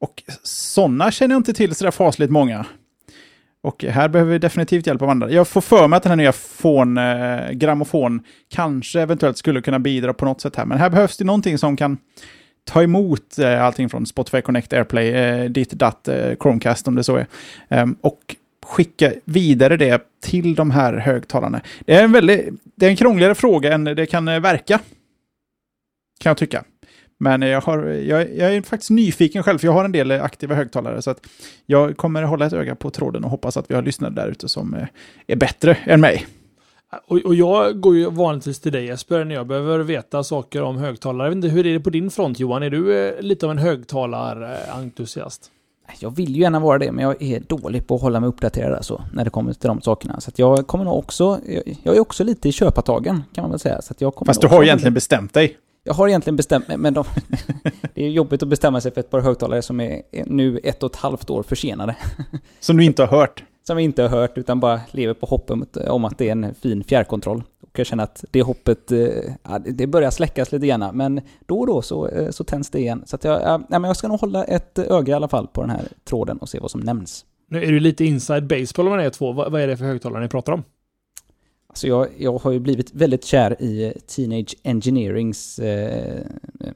Och sådana känner jag inte till sådär fasligt många. Och här behöver vi definitivt hjälp av andra. Jag får för mig att den här nya fon, eh, grammofon kanske eventuellt skulle kunna bidra på något sätt här. Men här behövs det någonting som kan ta emot eh, allting från Spotify Connect, AirPlay, eh, ditt, datt, eh, Chromecast om det så är. Um, och skicka vidare det till de här högtalarna? Det är en väldigt, det är en krångligare fråga än det kan eh, verka. Kan jag tycka. Men jag, har, jag, jag, är faktiskt nyfiken själv, för jag har en del aktiva högtalare. Så att jag kommer hålla ett öga på tråden och hoppas att vi har lyssnare där ute som eh, är bättre än mig. Och, och, jag går ju vanligtvis till dig Jesper när jag behöver veta saker om högtalare. Jag vet inte, hur är det på din front Johan? Är du eh, lite av en högtalarentusiast? Jag vill ju gärna vara det, men jag är dålig på att hålla mig uppdaterad alltså, när det kommer till de sakerna. Så att jag kommer nog också, jag, jag är också lite i köpatagen kan man väl säga. Så att jag kommer Fast du har egentligen bestämt dig. Jag har egentligen bestämt mig, men de, *laughs* det är jobbigt att bestämma sig för ett par högtalare som är nu ett och ett halvt år försenade. *laughs* Som du inte har hört? Som vi inte har hört, utan bara lever på hoppet om att det är en fin fjärrkontroll. Och jag känner att det hoppet, eh, ja, det börjar släckas lite grann, men då och då så, eh, så tänds det igen. Så att jag, ja, men jag ska nog hålla ett öga i alla fall på den här tråden och se vad som nämns. Nu är du lite inside baseball med er två. Vad, vad är det för högtalare ni pratar om? Så jag, jag har ju blivit väldigt kär i Teenage Engineerings eh,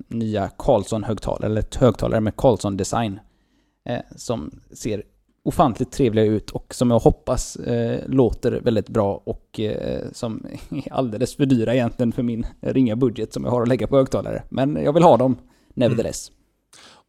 nya Carlson-högtalare, eller ett högtalare med Carlson-design. Eh, som ser ofantligt trevliga ut och som jag hoppas eh, låter väldigt bra och eh, som är alldeles för dyra egentligen för min ringa budget som jag har att lägga på högtalare. Men jag vill ha dem nevertheless. Mm.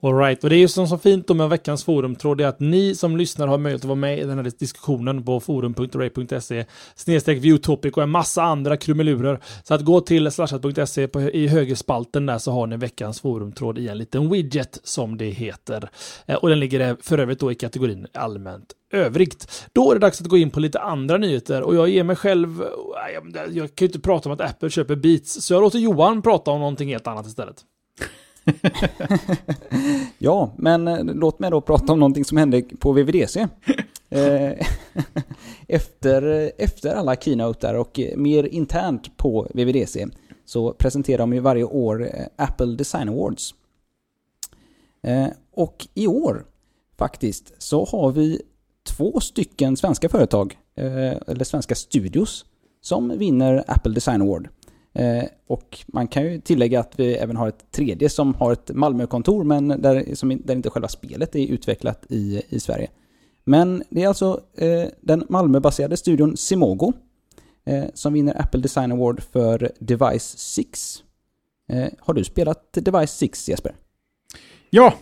Alright, och det är ju som så fint med veckans forumtråd är att ni som lyssnar har möjlighet att vara med i den här diskussionen på forum.ray.se snedstreck viewtopic och en massa andra krumelurer. Så att gå till slashat.se i högerspalten där så har ni veckans forumtråd i en liten widget som det heter. Eh, och den ligger för övrigt då i kategorin allmänt övrigt. Då är det dags att gå in på lite andra nyheter och jag ger mig själv, eh, jag kan ju inte prata om att Apple köper Beats, så jag låter Johan prata om någonting helt annat istället. *laughs* ja, men eh, låt mig då prata om någonting som hände på VVDC. *laughs* *laughs* Eh, efter, efter alla keynoter och mer internt på VVDC så presenterar de ju varje år eh, Apple Design Awards. Och i år faktiskt så har vi två stycken svenska företag, eller svenska studios, som vinner Apple Design Award. Eh, och man kan ju tillägga att vi även har ett tredje som har ett Malmökontor men där, som, där inte själva spelet är utvecklat i, i Sverige. Men det är alltså eh, den Malmöbaserade studion Simogo eh, som vinner Apple Design Award för Device 6. Eh, har du spelat Device 6 Jesper? Ja,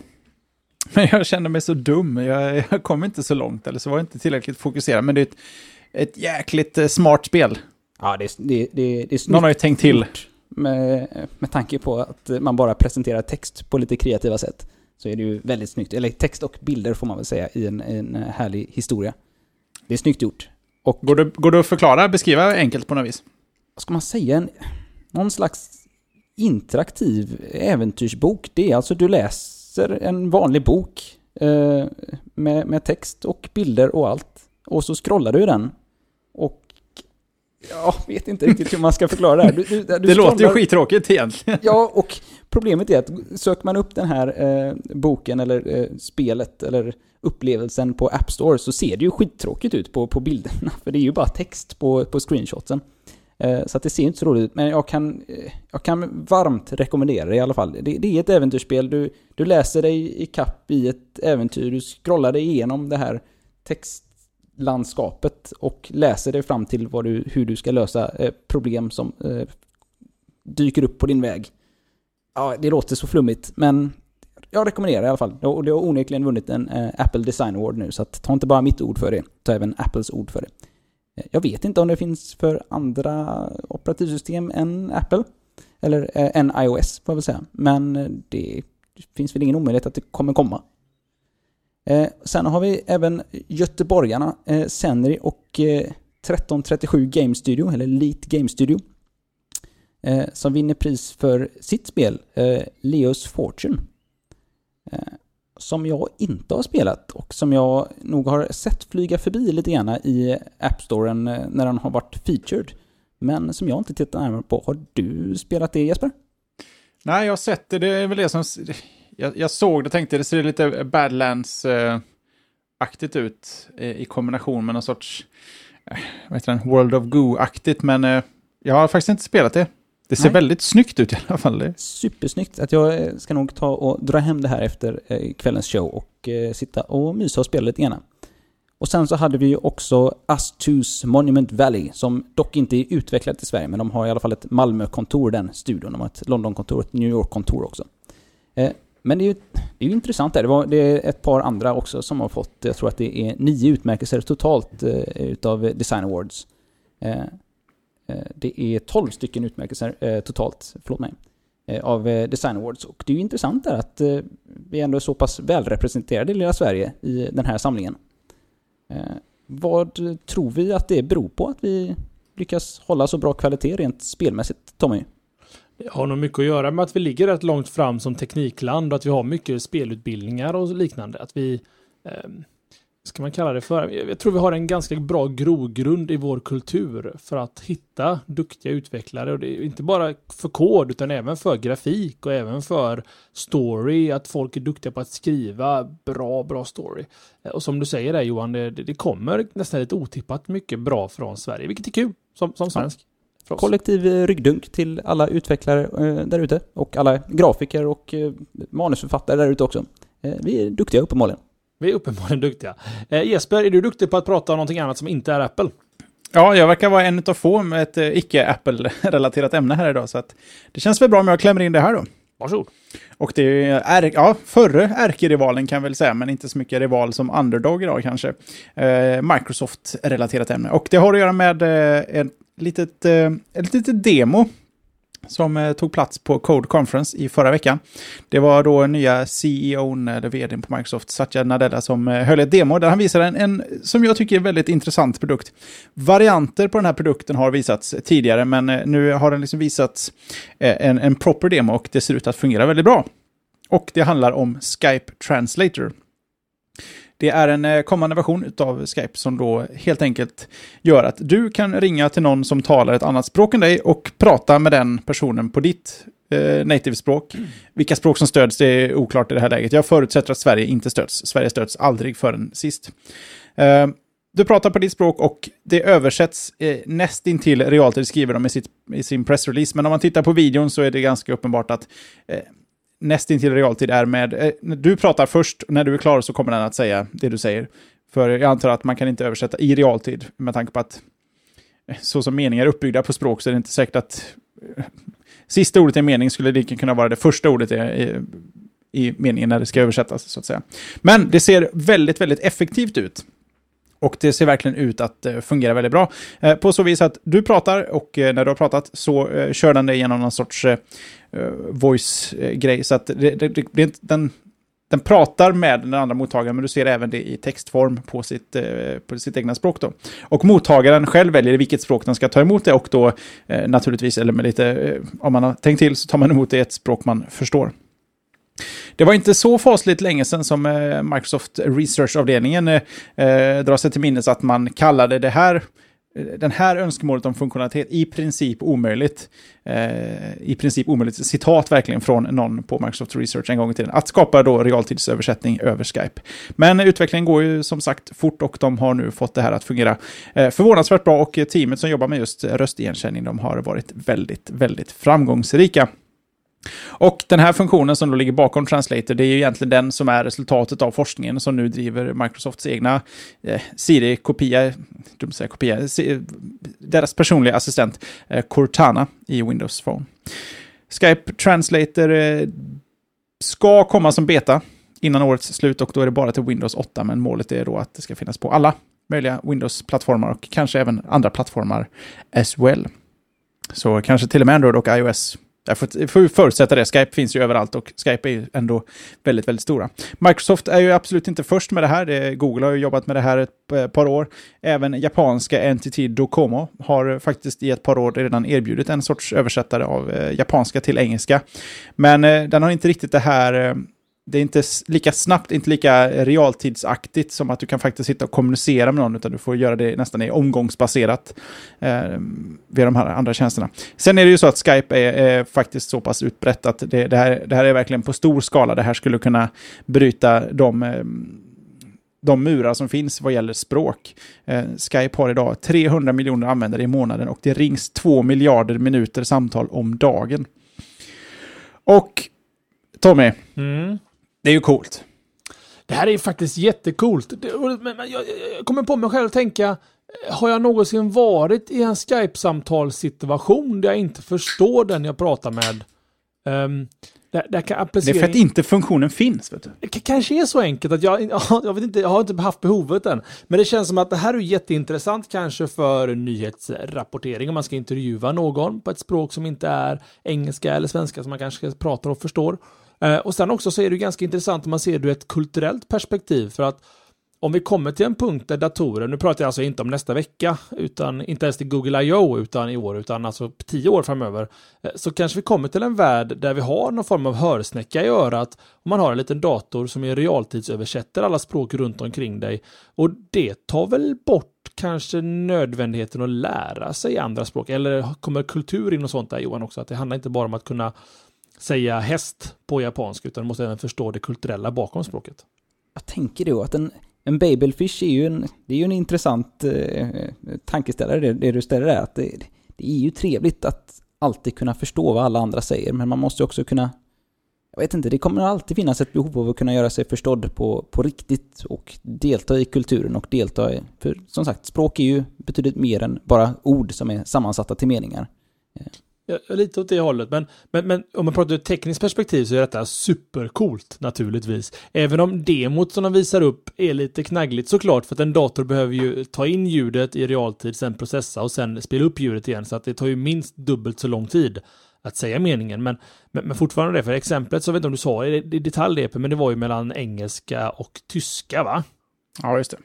men jag kände mig så dum. Jag, jag kom inte så långt eller så var jag inte tillräckligt fokuserad. Men det är ett, ett jäkligt eh, smart spel. Ja, det, det, det, det är Någon har ju tänkt till. Med, med tanke på att man bara presenterar text på lite kreativa sätt. Så är det ju väldigt snyggt. Eller text och bilder får man väl säga i en, en härlig historia. Det är snyggt gjort. Och, går, det, går det att förklara, beskriva enkelt på något vis? Vad ska man säga? En, någon slags interaktiv äventyrsbok. Det är alltså du läser en vanlig bok eh, med, med text och bilder och allt. Och så scrollar du den. Jag vet inte riktigt hur man ska förklara det här. Du, du, du det låter ju skittråkigt egentligen. Ja, och problemet är att söker man upp den här eh, boken eller eh, spelet eller upplevelsen på App Store så ser det ju skittråkigt ut på, på bilderna. *laughs* För det är ju bara text på, på screenshotsen. Eh, så att det ser inte så roligt ut. Men jag kan, eh, jag kan varmt rekommendera det i alla fall. Det, det är ett äventyrsspel. Du, du läser dig i kapp i ett äventyr. Du scrollar dig igenom det här text landskapet och läser dig fram till vad du, hur du ska lösa eh, problem som eh, dyker upp på din väg. Ja, det låter så flummigt, men jag rekommenderar i alla fall. Och det har onekligen vunnit en eh, Apple Design Award nu, så att, ta inte bara mitt ord för det, ta även Apples ord för det. Eh, jag vet inte om det finns för andra operativsystem än Apple. Eller eh, än iOS, får jag väl säga. Men eh, det finns väl ingen omöjlighet att det kommer komma. Eh, sen har vi även göteborgarna eh, Senri och eh, 1337 Game Studio, eller Elite Game Studio. Eh, som vinner pris för sitt spel, eh, Leos Fortune. Eh, som jag inte har spelat och som jag nog har sett flyga förbi lite grann i App Storen eh, när den har varit featured. Men som jag inte tittat närmare på. Har du spelat det Jesper? Nej, jag har sett det. Det är väl det som jag, jag såg det och tänkte det ser lite Badlands-aktigt ut i kombination med någon sorts eh, vad heter den, World of Goo-aktigt. Men eh, jag har faktiskt inte spelat det. Det ser Nej. väldigt snyggt ut i alla fall. Supersnyggt. Att jag eh, ska nog ta och dra hem det här efter kvällens show och sitta och mysa och spela lite grann. Och sen så hade vi ju också Astus Monument Valley, som dock inte är utvecklat i Sverige, men de har i alla fall ett Malmö-kontor, den studion. De har ett London-kontor ett New York-kontor också. Men det är ju, det är ju intressant där. Det, var, det är ett par andra också som har fått, jag tror att det är nio utmärkelser totalt eh, utav Design Awards. Eh, eh det är tolv stycken utmärkelser eh, totalt, förlåt mig, eh, av eh, Design Awards. Och det är ju intressant där att eh, vi ändå är så pass välrepresenterade i lilla Sverige i den här samlingen. Eh, vad tror vi att det beror på att vi lyckas hålla så bra kvalitet rent spelmässigt, Tommy? Har nog mycket att göra med att vi ligger rätt långt fram som teknikland och att vi har mycket spelutbildningar och liknande. Att vi, eh, ska man kalla det för, jag tror vi har en ganska bra grogrund i vår kultur för att hitta duktiga utvecklare. Och det är inte bara för kod utan även för grafik och även för story. Att folk är duktiga på att skriva bra, bra story. Eh, och som du säger där Johan, det, det kommer nästan lite otippat mycket bra från Sverige, vilket är kul som, som svensk. Ja. Kollektiv eh, ryggdunk till alla utvecklare eh, där ute och alla grafiker och eh, manusförfattare där ute också. Vi är duktiga uppenbarligen. Vi är uppenbarligen duktiga. Jesper, är du duktig på att prata om någonting annat som inte är Apple? Ja, jag verkar vara en av få med ett icke-Apple-relaterat ämne här idag, så att det känns väl bra om jag klämmer in det här då. Varsågod. Och det är, ja, förre ärkerivalen kan jag väl säga, men inte så mycket rival som underdog idag kanske. Eh, Microsoft-relaterat ämne. Och det har att göra med eh, en litet, eh, ett litet demo som eh, tog plats på Code Conference i förra veckan. Det var då nya CEOn eh, eller vdn på Microsoft, Satya Nadella, som eh, höll ett demo där han visade en, en, som jag tycker är väldigt intressant produkt. Varianter på den här produkten har visats tidigare, men eh, nu har den liksom visats eh, en, en proper demo och det ser ut att fungera väldigt bra. Och det handlar om Skype Translator. Det är en eh, kommande version av Skype som då helt enkelt gör att du kan ringa till någon som talar ett annat språk än dig och prata med den personen på ditt eh, native-språk. Mm. Vilka språk som stöds det är oklart i det här läget. Jag förutsätter att Sverige inte stöds. Sverige stöds aldrig förrän sist. Eh, du pratar på ditt språk och det översätts eh, nästintill realtid, skriver de i, sitt, i sin pressrelease. Men om man tittar på videon så är det ganska uppenbart att eh, nästintill realtid är med... Eh, du pratar först, när du är klar så kommer den att säga det du säger. För jag antar att man kan inte översätta i realtid med tanke på att eh, så som meningar är uppbyggda på språk så är det inte säkert att eh, sista ordet i en mening skulle lika kunna vara det första ordet i, i, i meningen när det ska översättas, så att säga. Men det ser väldigt, väldigt effektivt ut. Och det ser verkligen ut att eh, fungera väldigt bra. Eh, på så vis att du pratar och eh, när du har pratat så kör den dig genom någon sorts voice-grej. Så att det, det, det, den, den pratar med den andra mottagaren, men du ser även det i textform på sitt, på sitt egna språk. Då. Och mottagaren själv väljer vilket språk den ska ta emot det och då naturligtvis, eller med lite, om man har tänkt till, så tar man emot det i ett språk man förstår. Det var inte så fasligt länge sedan som eh, Microsoft Research-avdelningen eh, eh, drar sig till minnes att man kallade det här den här önskemålet om funktionalitet i princip omöjligt. Eh, I princip omöjligt, citat verkligen från någon på Microsoft Research en gång i tiden, att skapa då realtidsöversättning över Skype. Men utvecklingen går ju som sagt fort och de har nu fått det här att fungera eh, förvånansvärt bra och teamet som jobbar med just röstigenkänning, de har varit väldigt, väldigt framgångsrika. Och den här funktionen som då ligger bakom Translator, det är ju egentligen den som är resultatet av forskningen som nu driver Microsofts egna eh, Siri-kopia, dumt säga kopia, deras personliga assistent eh, Cortana i Windows Phone. Skype Translator eh, ska komma som beta innan årets slut och då är det bara till Windows 8, men målet är då att det ska finnas på alla möjliga Windows-plattformar och kanske även andra plattformar as well. Så kanske till och med Android och iOS jag får, får förutsätta det. Skype finns ju överallt och Skype är ju ändå väldigt, väldigt stora. Microsoft är ju absolut inte först med det här. Google har ju jobbat med det här ett par år. Även japanska NTT Docomo har faktiskt i ett par år redan erbjudit en sorts översättare av eh, japanska till engelska. Men eh, den har inte riktigt det här eh, det är inte lika snabbt, inte lika realtidsaktigt som att du kan faktiskt sitta och kommunicera med någon, utan du får göra det nästan i omgångsbaserat eh, via de här andra tjänsterna. Sen är det ju så att Skype är, är faktiskt så pass utbrett att det, det, här, det här är verkligen på stor skala. Det här skulle kunna bryta de eh, de murar som finns vad gäller språk. Eh, Skype har idag 300 miljoner användare i månaden och det rings 2 miljarder minuter samtal om dagen. Och Tommy, mm. Det är ju coolt. Det här är faktiskt jättecoolt. Men, jag, kommer på mig själv att tänka, har jag någonsin varit i en Skype-samtalssituation där jag inte förstår den jag pratar med? Um, där, där kan det är för att inte funktionen finns. Vet du. Det kanske är så enkelt att jag, *laughs* jag, vet inte, jag har inte haft behovet än. Men det känns som att det här är jätteintressant kanske för nyhetsrapportering om man ska intervjua någon på ett språk som inte är engelska eller svenska som man kanske pratar och förstår. Eh, och sen också så är det ganska intressant om man ser det ur ett kulturellt perspektiv för att om vi kommer till en punkt där datorer, nu pratar jag alltså inte om nästa vecka, utan inte ens till Google I.O. utan i år, utan alltså tio år framöver, eh, så kanske vi kommer till en värld där vi har någon form av hörsnäcka i örat och man har en liten dator som i realtidsöversätter alla språk runt omkring dig. Och det tar väl bort kanske nödvändigheten att lära sig andra språk, eller kommer kultur in och sånt där Johan också, att det handlar inte bara om att kunna säga häst på japanska, utan du måste även förstå det kulturella bakom språket. Jag tänker då att en en babelfish är ju en, det är ju en intressant eh, eh, tankeställare, det, det, du ställer där. Att det, det är ju trevligt att alltid kunna förstå vad alla andra säger, men man måste också kunna jag vet inte, det kommer alltid finnas ett behov av att kunna göra sig förstådd på, på riktigt och delta i kulturen och delta i... För som sagt, språk är ju betydligt mer än bara ord som är sammansatta till meningar. Eh, Ja, lite åt det hållet, men, men, men om man pratar ur ett tekniskt perspektiv så är detta supercoolt naturligtvis. Även om demot som de visar upp är lite knaggligt såklart, för att en dator behöver ju ta in ljudet i realtid, sen processa och sen spela upp ljudet igen, så att det tar ju minst dubbelt så lång tid att säga meningen. Men, men, men fortfarande det, för exemplet så vet inte om du sa i detalj det, men det var ju mellan engelska och tyska va? Ja, just det.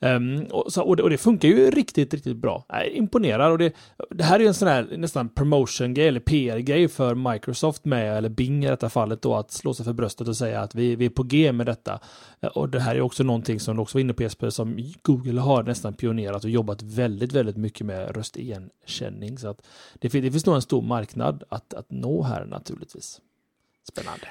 Um, och, så, och, det, och, det, funkar ju riktigt, riktigt bra. Jag imponerar och det, det här är en sån här nästan promotion-grej eller PR-grej för Microsoft med, eller Bing i detta fallet då, att slå sig för bröstet och säga att vi, vi är på G med detta. Eh, och det här är också någonting som du också var inne på Jesper, som Google har nästan pionerat och jobbat väldigt, väldigt mycket med röstigenkänning. Så att det, det finns nog en stor marknad att, att nå här naturligtvis. Spännande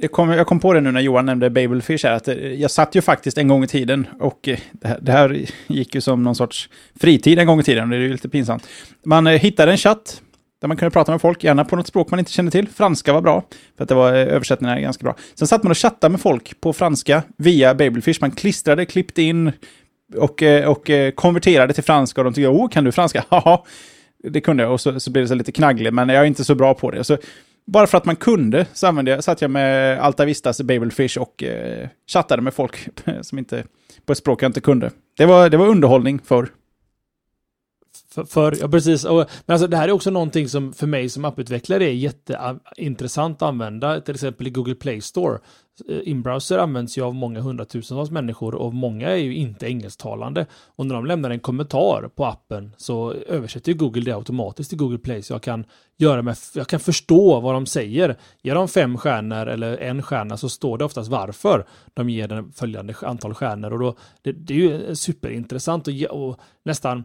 jag kom, jag kom på det nu när Johan nämnde Babelfish här, att eh, jag satt ju faktiskt en gång i tiden och eh, det här, det här gick ju som någon sorts fritid en gång i tiden, och det är ju lite pinsamt. Man eh, hittade en chatt där man kunde prata med folk, gärna på något språk man inte kände till. Franska var bra, för att det var översättningar ganska bra. Sen satt man och chattade med folk på franska via Babelfish. Man klistrade, klippte in och, och konverterade till franska och de tyckte, åh, kan du franska? *laughs* Ja, det kunde jag. Och så, så blev det så lite knaggligt, men jag är inte så bra på det. Så bara för att man kunde så använde jag, satt jag med Alta Vistas Babelfish och eh, chattade med folk *laughs* som inte, på ett språk jag inte kunde. Det var, det var underhållning förr. För, för, ja precis. Och, men alltså det här är också någonting som för mig som apputvecklare är jätteintressant att använda. Till exempel i Google Play Store. Eh, inbrowser används ju av många hundratusentals människor och många är ju inte engelsktalande. Och när de lämnar en kommentar på appen så översätter ju Google det automatiskt till Google Play så jag kan göra med, jag kan förstå vad de säger. Ger de fem stjärnor eller en stjärna så står det oftast varför de ger den följande antal stjärnor och då det, det är ju superintressant och, och nästan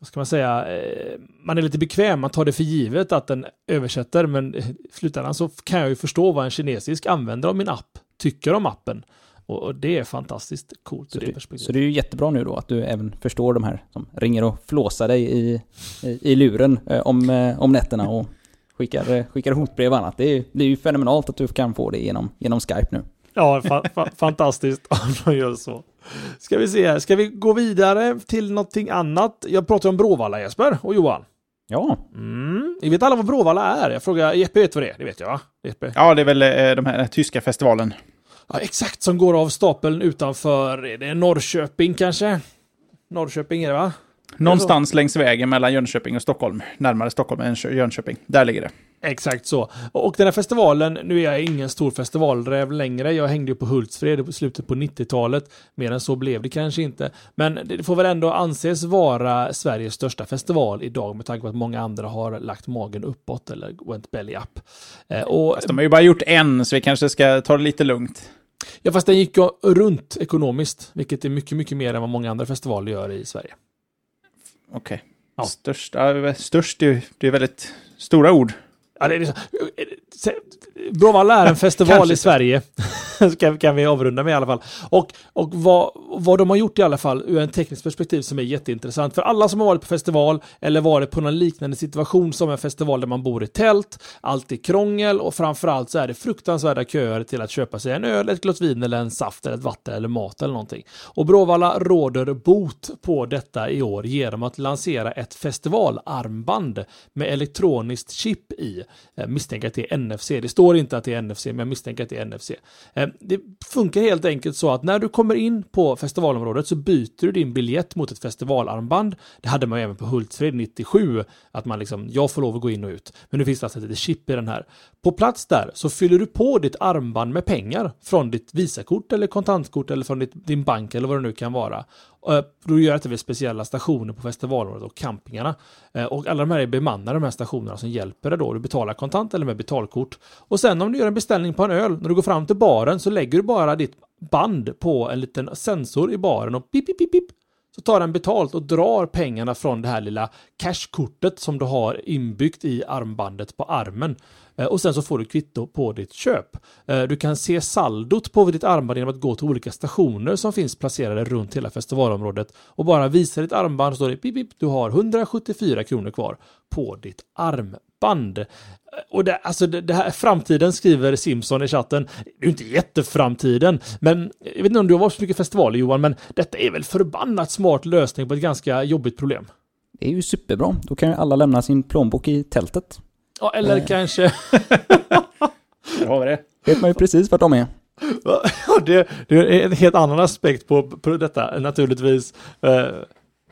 vad ska man säga, eh, man är lite bekväm, man tar det för givet att den översätter, men i slutändan så kan jag ju förstå vad en kinesisk användare av min app tycker om appen. Och det är fantastiskt coolt så det, det Så det är ju jättebra nu då att du även förstår de här som ringer och flåsar dig i, i, i luren eh, om, eh, om nätterna och skickar, skickar hotbrev och annat. Det blir ju fenomenalt att du kan få det genom, genom Skype nu. Ja, fa fa fantastiskt *laughs* om de gör så. Ska vi se här, ska vi gå vidare till någonting annat? Jag pratar om Bråvalla Jesper och Johan. Ja. Mm. Vi vet alla vad Bråvalla är. Jag frågar, Jeppe vet vad det är, det vet jag va? Jeppe. Ja, det är väl eh, de här, tyska festivalen. Ja, exakt, som går av stapeln utanför, är det Norrköping kanske? Norrköping är det va? Någonstans längs vägen mellan Jönköping och Stockholm. Närmare Stockholm än Jönköping. Där ligger det. Exakt så. Och den här festivalen, nu är jag ingen stor festivalräv längre. Jag hängde ju på Hultsfred i slutet på 90-talet. Mer än så blev det kanske inte. Men det får väl ändå anses vara Sveriges största festival idag med tanke på att många andra har lagt magen uppåt eller went belly up. Eh, och, fast de har ju bara gjort en, så vi kanske ska ta det lite lugnt. Ja, fast den gick runt ekonomiskt, vilket är mycket, mycket mer än vad många andra festivaler gör i Sverige. Okej. Okay. Ja. Störst, störst det, är, det är väldigt stora ord. Ja, det är så, Bråvalla är en festival i Sverige. *laughs* kan, kan vi avrunda med i alla fall. Och, och vad, vad de har gjort i alla fall ur en teknisk perspektiv som är jätteintressant. För alla som har varit på festival eller varit på någon liknande situation som en festival där man bor i tält, allt är krångel och framförallt så är det fruktansvärda köer till att köpa sig en öl, ett glas vin eller en saft eller ett vatten eller mat eller någonting. Och Bråvalla råder bot på detta i år genom att lansera ett festivalarmband med elektroniskt chip i. Eh, misstänker att det är NFC. Det står inte att det är NFC, men jag misstänker att det är NFC. Eh, det funkar helt enkelt så att när du kommer in på festivalområdet så byter du din biljett mot ett festivalarmband. Det hade man även på Hultsfred 97, att man liksom, jag får lov att gå in och ut. Men nu finns det alltså ett chip i den här. På plats där så fyller du på ditt armband med pengar från ditt Visakort eller kontantkort eller från ditt, din bank eller vad det nu kan vara. Eh, då gör detta vid speciella stationer på festivalområdet och campingarna. Eh, och alla de här är bemannade, de här stationerna som hjälper dig då. Du betalar kontant eller med betalkort. Och sen om du gör en beställning på en öl, när du går fram till baren så lägger du bara ditt band på en liten sensor i baren och pip, pip, pip, pip så tar den betalt och drar pengarna från det här lilla cashkortet som du har inbyggt i armbandet på armen. Eh, och sen så får du kvitto på ditt köp. Eh, du kan se saldot på ditt armband genom att gå till olika stationer som finns placerade runt hela festivalområdet och bara visa ditt armband så står det pip, pip, du har 174 kronor kvar på ditt armband. Eh, och det, alltså det, det, här framtiden skriver Simpson i chatten. Det är ju inte jätteframtiden, men jag vet inte om du har varit så mycket festivaler Johan, men detta är väl förbannat smart lösning på ett ganska jobbigt problem. Det är ju superbra. Då kan ju alla lämna sin plånbok i tältet. Ja, eller eh. kanske... Där har vi det. Vet man ju precis vart de är. Ja, det, det, är en helt annan aspekt på, på detta, naturligtvis. Uh,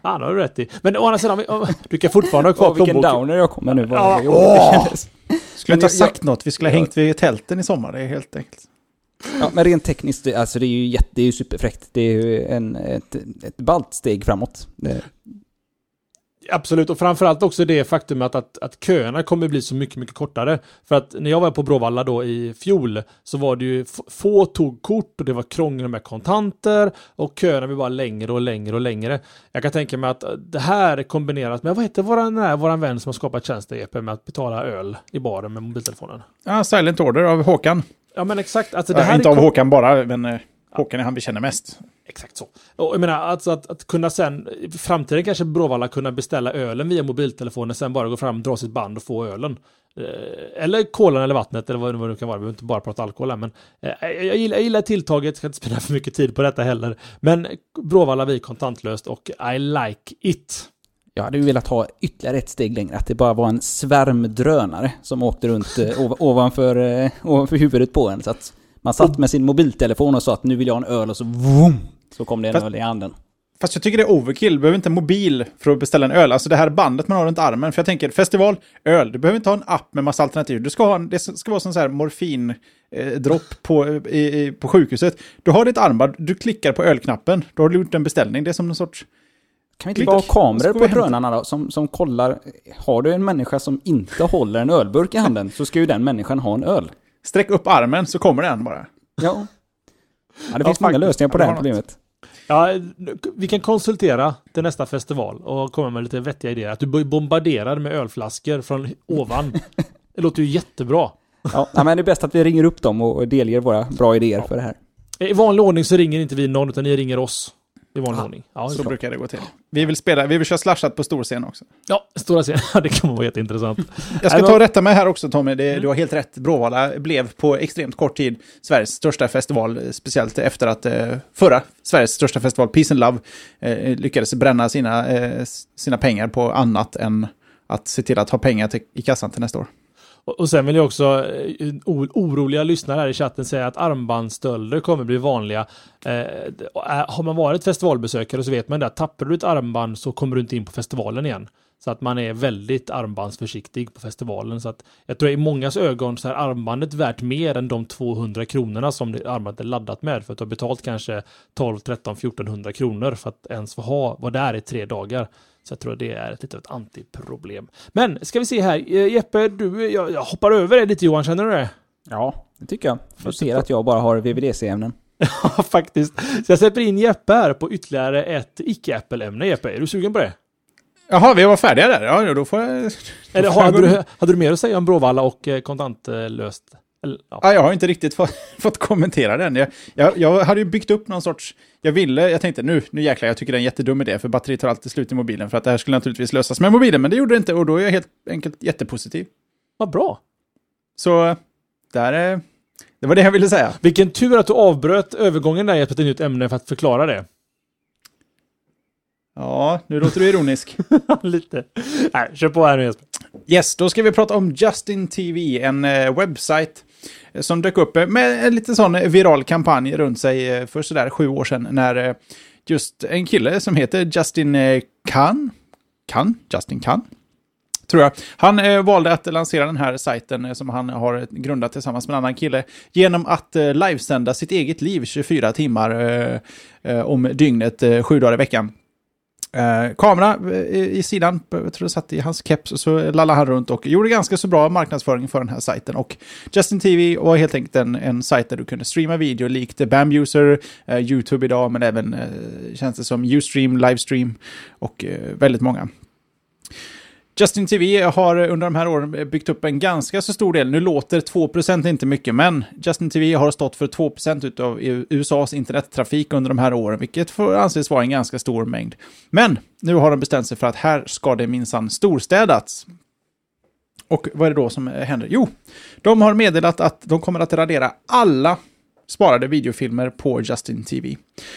Ja, det har du rätt i. Men å andra sidan, du kan fortfarande ha kvar plånboken. Vilken downer jag kommer nu. Ja, åh! Skulle inte ha sagt något. Vi skulle ha hängt vid tälten i sommar. Det är helt enkelt. Ja, men rent tekniskt, alltså det är ju, jätte, det är ju superfräckt. Det är ju en, ett, ett ballt steg framåt. Det, Absolut, och framförallt också det faktum att, att, köerna kommer bli så mycket, mycket kortare. För att när jag var på Bråvalla då i fjol så var det ju få tog kort och det var krångel med kontanter och köerna blir bara längre och längre och längre. Jag kan tänka mig att det här kombinerat med, vad heter våran, våran vän som har skapat tjänster EP med att betala öl i baren med mobiltelefonen? Ja, Silent Order av Håkan. Ja men exakt. Alltså, det här ja, inte av Håkan bara, men eh, Håkan är han vi känner mest. Exakt så. Och jag menar, alltså att, att kunna sen, i framtiden kanske Bråvalla kunna beställa ölen via mobiltelefonen, sen bara gå fram, dra sitt band och få ölen. Eh, eller kolan eller vattnet eller vad det nu kan vara. Vi behöver inte bara prata alkohol här, men eh, jag, gillar, jag gillar tilltaget, ska inte spendera för mycket tid på detta heller. Men Bråvalla vi kontantlöst och I like it. Jag hade ju velat ha ytterligare ett steg längre, att det bara var en svärm drönare som åkte runt eh, ovanför, ovanför huvudet på en. Så att man satt med sin mobiltelefon och sa att nu vill jag ha en öl och så vroom, så kom det en Fast, öl i handen. Fast jag tycker det är overkill. Du behöver inte en mobil för att beställa en öl. Alltså det här bandet man har runt armen. För jag tänker, festival, öl. Du behöver inte ha en app med massa alternativ. Du ska ha, det ska vara sån så här morfin eh, på, i, i, på sjukhuset. Du har ditt armband, du klickar på ölknappen. Då har du gjort en beställning. Det är som en sorts... Kan vi inte bara ha kameror på drönarna då, som, som kollar... Har du en människa som inte håller en ölburk i handen, så ska ju den människan ha en öl. Sträck upp armen så kommer den bara. Ja. Ja, det finns många lösningar på det här problemet. Ja, vi kan konsultera till nästa festival och komma med lite vettiga idéer. Att du bombarderar med ölflaskor från ovan. *laughs* det låter ju jättebra. Ja, men det är bäst att vi ringer upp dem och delger våra bra idéer ja. för det här. I vanlig ordning så ringer inte vi någon, utan ni ringer oss. I vanlig ordning. Ja, så brukar det gå till. Vi vill spela, vi vill köra slashat på stor scen också. Ja, stora scen. *laughs* det kan vara jätteintressant. Jag ska ta och rätta mig här också Tommy, det, mm. du har helt rätt. Bråvalla blev på extremt kort tid Sveriges största festival, speciellt efter att eh, förra Sveriges största festival, Peace and Love, eh, lyckades bränna sina, eh, sina pengar på annat än att se till att ha pengar till, i kassan till nästa år. Och sen vill jag också, eh, oroliga lyssnare här i chatten säga att armbandsstölder kommer bli vanliga. Eh, eh, har man varit festivalbesökare så vet man det att tappar du ett armband så kommer du inte in på festivalen igen. Så att man är väldigt armbandsförsiktig på festivalen. Så att jag tror i mångas ögon så är armbandet värt mer än de 200 kronorna som armbandet är laddat med. För att du har betalt kanske 12, 13, 1400 kronor för att ens få ha, vara där i tre dagar. Så jag tror det är ett litet antiproblem. Men ska vi se här. Eh, Jeppe, du, jag, jag hoppar över det lite Johan, känner du det? Ja, det tycker jag. Du ser att jag bara har VVDC-ämnen. *laughs* Ja, faktiskt. Så jag släpper in Jeppe här på ytterligare ett icke-Apple-ämne. Jeppe, är du sugen på det? Jaha, vi var färdiga där. Ja, då får jag... Eller *laughs* hade du, hade du mer att säga om Bråvalla och eh, kontantlöst? Eller, ja. Ja, jag har inte riktigt fått, *laughs* fått kommentera den. Jag, jag, jag hade ju byggt upp någon sorts... Jag ville, jag tänkte nu, nu jäklar, jag tycker det är en jättedum idé, för batteriet tar alltid slut i mobilen, för att det här skulle naturligtvis lösas med mobilen, men det gjorde det inte, och då är jag helt enkelt jättepositiv. Vad bra. Så, där är... Det var det jag ville säga. Vilken tur att du avbröt övergången där Jesper till ett nytt ämne för att förklara det. Ja, nu låter du ironisk. *laughs* Lite. Nej, kör på här nu Jesper. Yes, då ska vi prata om Justin TV, en eh, webbsajt eh, Eh, som dök upp eh, med en liten sån eh, viral kampanj runt sig för sådär sju år sedan när just en kille som heter Justin Kahn, Kahn? Justin Kahn, tror jag. Han eh, valde att lansera den här sajten eh, som han har grundat tillsammans med en annan kille genom att eh, livesända sitt eget liv 24 timmar eh, om dygnet, eh, sju dagar i veckan. Eh, kamera eh, i, i sidan, jag tror det satt i hans keps, och så lallade han runt och gjorde ganska så bra marknadsföring för den här sajten. Och Justin TV var helt enkelt en, en sajt där du kunde streama video likt Bambuser, eh, YouTube idag, men även eh, känns det som Ustream, Livestream och eh, väldigt många. Justin TV har under de här åren byggt upp en ganska så stor del. Nu låter 2% inte mycket, men Justin TV har stått för 2% av USAs internettrafik under de här åren, vilket får anses vara en ganska stor mängd. Men nu har de bestämt sig för att här ska det minsann storstädats. Och vad är det då som händer? Jo, de har meddelat att de kommer att radera alla sparade videofilmer på Justin TV.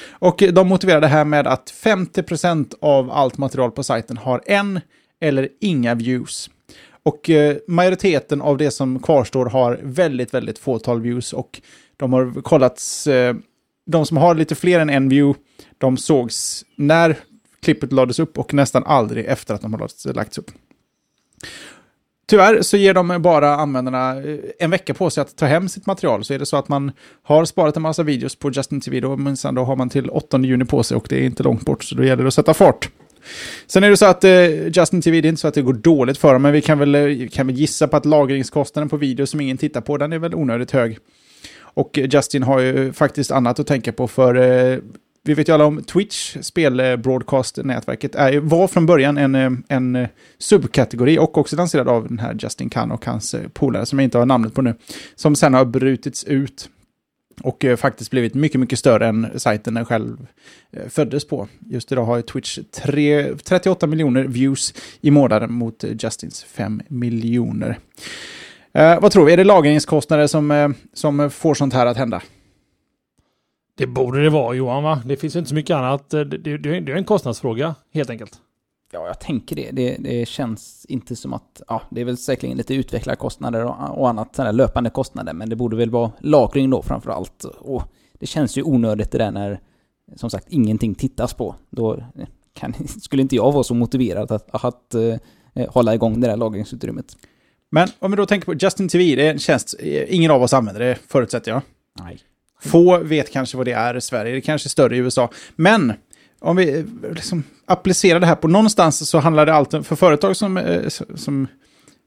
Och de motiverar det här med att 50% av allt material på sajten har en eller inga views. Och eh, majoriteten av det som kvarstår har väldigt, väldigt fåtal views och de har kollats, eh, de som har lite fler än en view, de sågs när klippet lades upp och nästan aldrig efter att de har lagts, eh, upp. Tyvärr så ger de bara användarna eh, en vecka på sig att ta hem sitt material. Så är det så att man har sparat en massa videos på Justin TV, då, minsann, då har man till 8 juni på sig och det är inte långt bort, så då gäller det att sätta fart. Sen är det så att eh, Justin TV, det är inte så att det går dåligt för dem, men vi kan väl, eh, kan väl gissa på att lagringskostnaden på video som ingen tittar på, den är väl onödigt hög. Och eh, Justin har ju eh, faktiskt annat att tänka på för eh, vi vet ju alla om Twitch, spelbroadcast-nätverket, var från början en, en subkategori och också lanserad av den här Justin Kahn och hans polare som jag inte har namnet på nu, som sen har brutits ut och eh, faktiskt blivit mycket, mycket större än sajten den själv eh, föddes på. Just idag har Twitch tre, 38 miljoner views i månaden mot eh, Justins 5 miljoner. Eh, vad tror vi? Är det lagringskostnader som, eh, som får sånt här att hända? Det borde det vara Johan va? Det finns inte så mycket annat. Eh, det, det, det är en kostnadsfråga helt enkelt. Ja, jag tänker det. det. Det känns inte som att... Ja, det är väl säkerligen lite utvecklarkostnader och, och annat sådana löpande kostnader, men det borde väl vara lagring då framför allt. Och det känns ju onödigt det där när, som sagt, ingenting tittas på. Då kan, *laughs* skulle inte jag vara så motiverad att, att, att uh, hålla igång det där lagringsutrymmet. Men om vi då tänker på Justin TV, det är en tjänst, ingen av oss använder det förutsätter jag. Nej. Få vet kanske vad det är i Sverige, det är kanske större i USA. Men om vi eh, liksom applicerar det här på någonstans så handlar det alltid, för företag som, eh, som,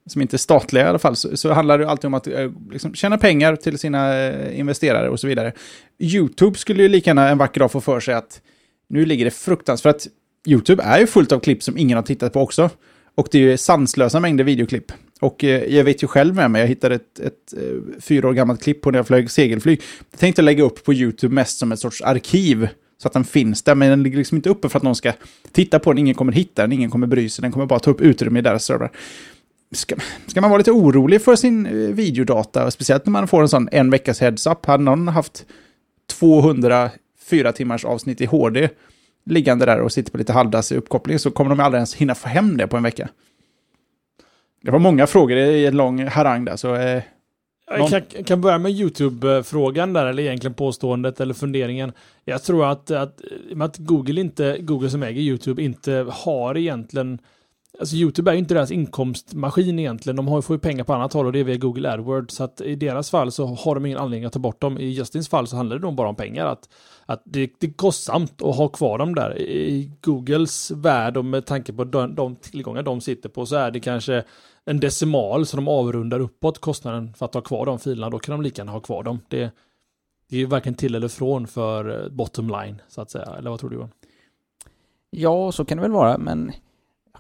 som inte är statliga i alla fall, så, så handlar det alltid om att eh, liksom, tjäna pengar till sina investerare och så vidare. YouTube skulle ju lika gärna en vacker dag få för sig att nu ligger det fruktansvärt, för att YouTube är ju fullt av klipp som ingen har tittat på också. Och det är ju sanslösa mängder videoklipp. Och eh, jag vet ju själv med mig, jag hittade ett, ett, ett fyra år gammalt klipp på när jag flög segelflyg. Det tänkte jag lägga upp på YouTube mest som ett sorts arkiv. Så att den finns där, men den ligger liksom inte uppe för att någon ska titta på den. Ingen kommer hitta den, ingen kommer bry sig. Den kommer bara ta upp utrymme i deras servrar. Ska, ska, man vara lite orolig för sin eh, videodata, speciellt när man får en sån en veckas heads-up. Hade någon haft 204 timmars avsnitt i HD liggande där och sitter på lite halvdassig uppkoppling så kommer de aldrig ens hinna få hem det på en vecka. Det var många frågor i en lång harang där, så... Eh, jag kan, börja med YouTube-frågan där, eller egentligen påståendet eller funderingen. Jag tror att, att, att Google, inte, Google som äger YouTube inte har egentligen Alltså YouTube är ju inte deras inkomstmaskin egentligen. De har, får ju pengar på annat håll och det är via Google AdWords. Så att i deras fall så har de ingen anledning att ta bort dem. I Justins fall så handlar det nog bara om pengar. Att, att det, det är kostsamt att ha kvar dem där. I Googles värld och med tanke på de, de tillgångar de sitter på så är det kanske en decimal som de avrundar uppåt kostnaden för att ha kvar de filerna. Då kan de lika gärna ha kvar dem. Det, det är varken till eller från för eh, bottom line så att säga. Eller vad tror du Johan? Ja, så kan det väl vara, men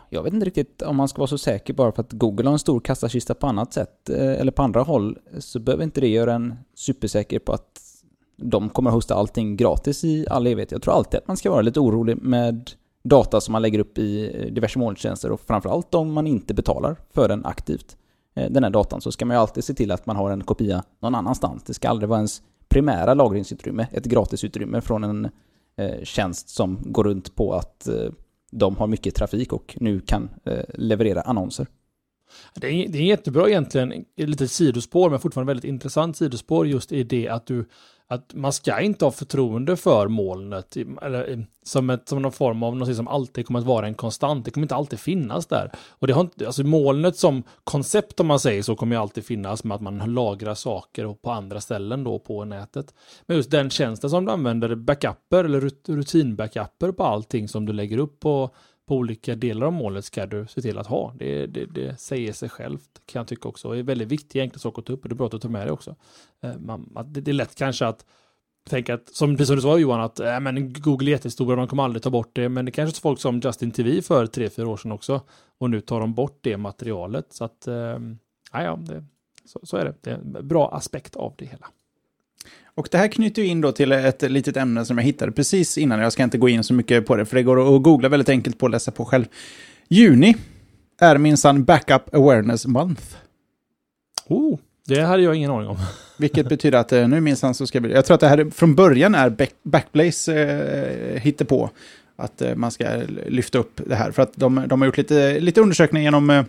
jag vet inte riktigt om man ska vara så säker bara för att Google har en stor kassakista på annat sätt eh, eller på andra håll så behöver inte det göra en supersäker på att de kommer att hosta allting gratis i all evighet. Jag tror alltid att man ska vara lite orolig med data som man lägger upp i eh, diverse molntjänster och framförallt om man inte betalar för den aktivt. Eh, den här datan så ska man ju alltid se till att man har en kopia någon annanstans. Det ska aldrig vara ens primära lagringsutrymme, ett gratisutrymme från en eh, tjänst som går runt på att de har mycket trafik och nu kan leverera annonser. Det är, det är jättebra egentligen, lite sidospår, men fortfarande väldigt intressant sidospår just i det att du att man ska inte ha förtroende för molnet eller, som, ett, som någon form av något som alltid kommer att vara en konstant. Det kommer inte alltid finnas där. Och det har inte, alltså molnet som koncept om man säger så kommer ju alltid finnas med att man lagrar saker på andra ställen då på nätet. Men just den tjänsten som du använder, backuper eller rutinbackuper på allting som du lägger upp på på olika delar av målet ska du se till att ha. Det, det, det säger sig självt kan jag tycka också. Det är väldigt viktigt enkla saker att ta upp och det är bra att du tar med det också. Eh, man, det, det är lätt kanske att tänka att, som, precis som du sa Johan, att äh, men Google är jättestora, de kommer aldrig ta bort det, men det kanske är folk som Justin TV för tre, fyra år sedan också, och nu tar de bort det materialet, så att, äh, ja, det, så, så är det. Det är en bra aspekt av det hela. Och det här knyter in då till ett litet ämne som jag hittade precis innan. Jag ska inte gå in så mycket på det, för det går att googla väldigt enkelt på att läsa på själv. Juni är minsann Backup Awareness Month. Oh, det hade jag ingen aning om. *laughs* Vilket betyder att eh, nu minsann så ska vi... Jag tror att det här från början är back, Backblaze eh, hittepå. Att eh, man ska lyfta upp det här. För att de, de har gjort lite, lite undersökningar genom eh,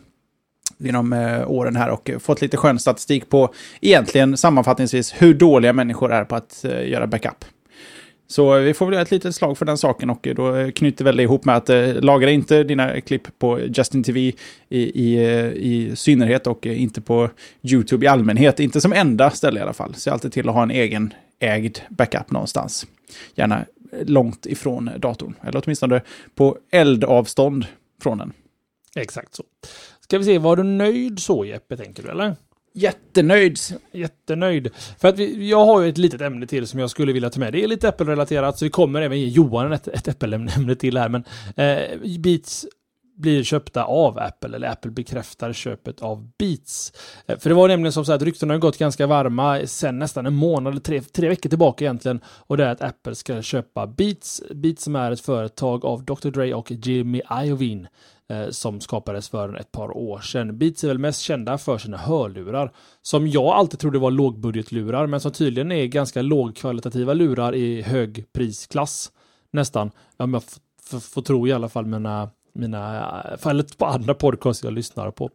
genom eh, åren här och eh, fått lite skön statistik på egentligen sammanfattningsvis hur dåliga människor är på att eh, göra backup. Så vi får väl göra ett litet slag för den saken och då knyter väl det ihop med att eh, lagra inte dina klipp på Justin TV i, i, i synnerhet och inte på YouTube i allmänhet. Inte som enda ställe i alla fall. Se alltid till att ha en egen ägd backup någonstans. Gärna långt ifrån datorn, eller åtminstone på eldavstånd från den. Exakt så. Ska vi se, var du nöjd så Jeppe, tänker du eller? Jättenöjd. Jättenöjd. För att vi, jag har ju ett litet ämne till som jag skulle vilja ta med. Det är lite Apple-relaterat, så vi kommer även ge Johan ett, ett Apple-ämne till här. Men eh, Beats blir köpta av Apple, eller Apple bekräftar köpet av Beats. Eh, för det var nämligen som så att ryktena har gått ganska varma sen nästan en månad, tre, tre veckor tillbaka egentligen. Och det är att Apple ska köpa Beats, Beats som är ett företag av Dr. Dre och Jimmy Iovine Eh, som skapades för ett par år sedan. Beats är väl mest kända för sina hörlurar, som jag alltid trodde var lågbudgetlurar, men som tydligen är ganska lågkvalitativa lurar i hög prisklass. Nästan, om jag får tro i alla fall mina mina, fallet på andra podcast jag lyssnar på.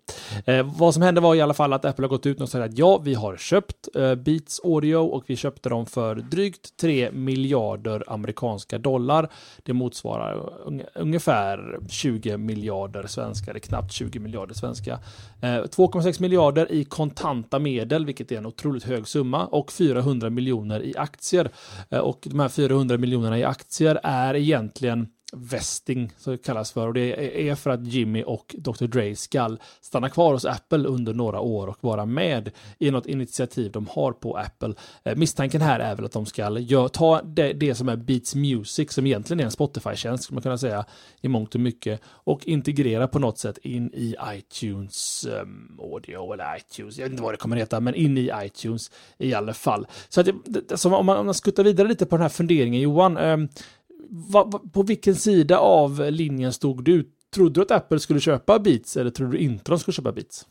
Eh, vad som hände var i alla fall att Apple har gått ut och sagt att ja, vi har köpt eh, Beats Audio och vi köpte dem för drygt 3 miljarder amerikanska dollar. Det motsvarar un ungefär 20 miljarder svenska, eller knappt 20 miljarder svenska. Eh, 2,6 miljarder i kontanta medel, vilket är en otroligt hög summa, och 400 miljoner i aktier. Eh, och de här 400 miljonerna i aktier är egentligen vesting, så det kallas för. Och det är för att Jimmy och Dr. Dre ska stanna kvar hos Apple under några år och vara med i något initiativ de har på Apple. Eh, misstanken här är väl att de ska ta det, det som är Beats Music, som egentligen är en Spotify-tjänst, skulle man kunna säga, i mångt och mycket, och integrera på något sätt in i iTunes um, Audio, eller iTunes, jag vet inte vad det kommer heta, men in i iTunes i alla fall. Så att det, det, om, man, om man skuttar vidare lite på den här funderingen, Johan, um, va, på vilken sida av linjen stod du? Trodde du att Apple skulle köpa Beats eller trodde du inte de skulle köpa Beats?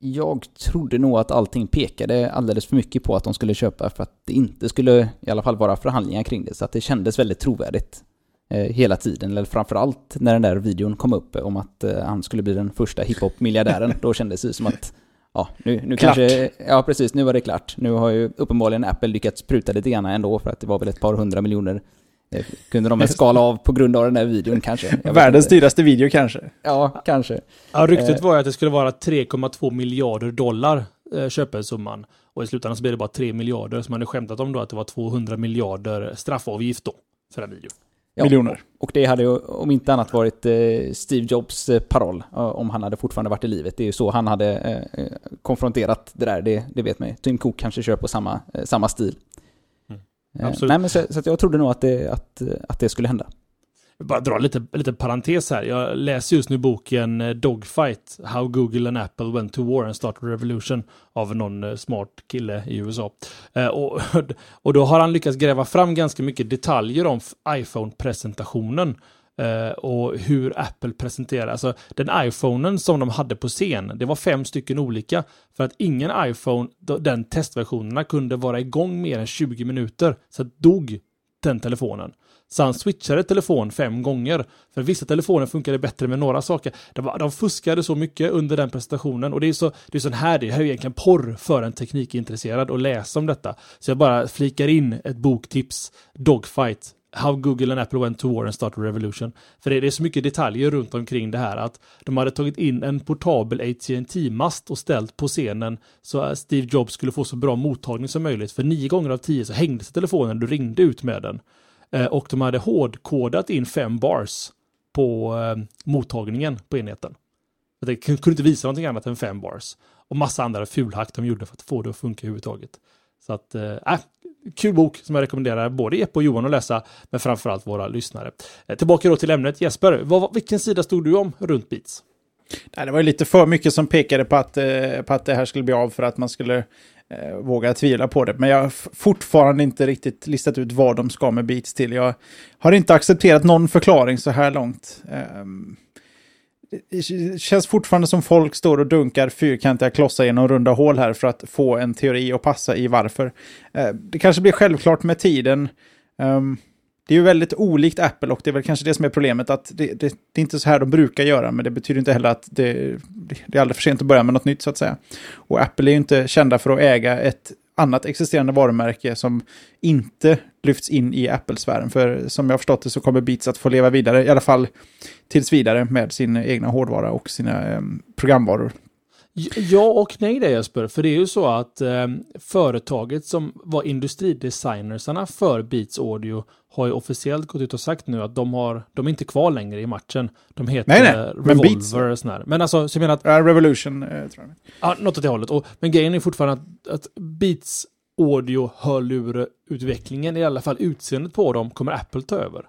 Jag trodde nog att allting pekade alldeles för mycket på att de skulle köpa för att det inte skulle i alla fall vara förhandlingar kring det. Så att det kändes väldigt trovärdigt eh, hela tiden. Eller framförallt när den där videon kom upp om att eh, han skulle bli den första hiphop-miljardären. Då kändes det som att ja, nu, nu kanske... Ja, precis. Nu var det klart. Nu har ju uppenbarligen Apple lyckats pruta lite grann ändå för att det var väl ett par hundra miljoner det kunde de väl skala av på grund av den där videon kanske. Världens dyraste video kanske. Ja, kanske. Ja, ryktet eh. var ju att det skulle vara 3,2 miljarder dollar eh, köpesumman. Och i slutändan så blev det bara 3 miljarder. Så man hade skämtat om då att det var 200 miljarder straffavgift då för den videon. Ja, Miljoner. Och det hade ju om inte annat varit eh, Steve Jobs eh, paroll om han hade fortfarande varit i livet. Det är ju så han hade eh, konfronterat det där, det, det vet man ju. Tim Cook kanske kör på samma, samma stil. Mm. Absolut. Nej, men så, så jag trodde nog att det, att, att det skulle hända. bara dra lite, lite parentes här. Jag läser just nu boken eh, Dogfight, How Google and Apple Went to War and Started a Revolution av någon eh, smart kille i USA. Eh, och, *laughs* och då har han lyckats gräva fram ganska mycket detaljer om iPhone-presentationen Eh, och hur Apple presenterar. Alltså den iPhonen som de hade på scen, det var fem stycken olika. För att ingen iPhone, den testversionerna, kunde vara igång mer än 20 minuter. Så dog den telefonen. Så han switchade telefon fem gånger. För vissa telefoner funkade bättre med några saker. De, de fuskade så mycket under den presentationen. Och det är så det är sån här, det är egentligen porr för en teknikintresserad att läsa om detta. Så jag bara flikar in ett boktips. Dogfight. How Google and Apple went to war and started a revolution. För det är så mycket detaljer runt omkring det här att de hade tagit in en portabel at mast och ställt på scenen så Steve Jobs skulle få så bra mottagning som möjligt. För nio gånger av tio så hängde sig telefonen, du ringde ut med den. Eh, och de hade hårdkodat in fem bars på eh, mottagningen på enheten. Det kunde inte visa någonting annat än fem bars. Och massa andra fulhack de gjorde för att få det att funka överhuvudtaget. Så att, eh, äh, kul bok som jag rekommenderar både Jeppe och Johan att läsa, men framförallt våra lyssnare. Eh, tillbaka då till ämnet. Jesper, vad, vilken sida stod du om runt Beats? Nej, det var lite för mycket som pekade på att, eh, på att det här skulle bli av för att man skulle eh, våga tvivla på det. Men jag har fortfarande inte riktigt listat ut vad de ska med Beats till. Jag har inte accepterat någon förklaring så här långt. Um, det känns fortfarande som folk står och dunkar fyrkantiga klossar genom runda hål här för att få en teori att passa i varför. Eh, det kanske blir självklart med tiden. Ehm, det är ju väldigt olikt Apple och det är väl kanske det som är problemet. att det, det, det, är inte så här de brukar göra, men det betyder inte heller att det, det är aldrig för sent att börja med något nytt så att säga. Och Apple är ju inte kända för att äga ett annat existerande varumärke som inte lyfts in i Apple-sfären. För som jag har förstått det så kommer Beats att få leva vidare, i alla fall tills vidare med sin egna hårdvara och sina eh, programvaror. Ja och nej det Jesper, för det är ju så att eh, företaget som var industridesignersarna för Beats Audio har ju officiellt gått ut och sagt nu att de, har, de är inte kvar längre i matchen. De heter nej, nej. Revolver men och sådär. Men alltså, så jag menar att... Revolution, uh, tror jag. Ja, något åt det hållet. Och, men grejen är fortfarande att, att Beats audio hörlurutvecklingen, i alla fall utseendet på dem, kommer Apple ta över.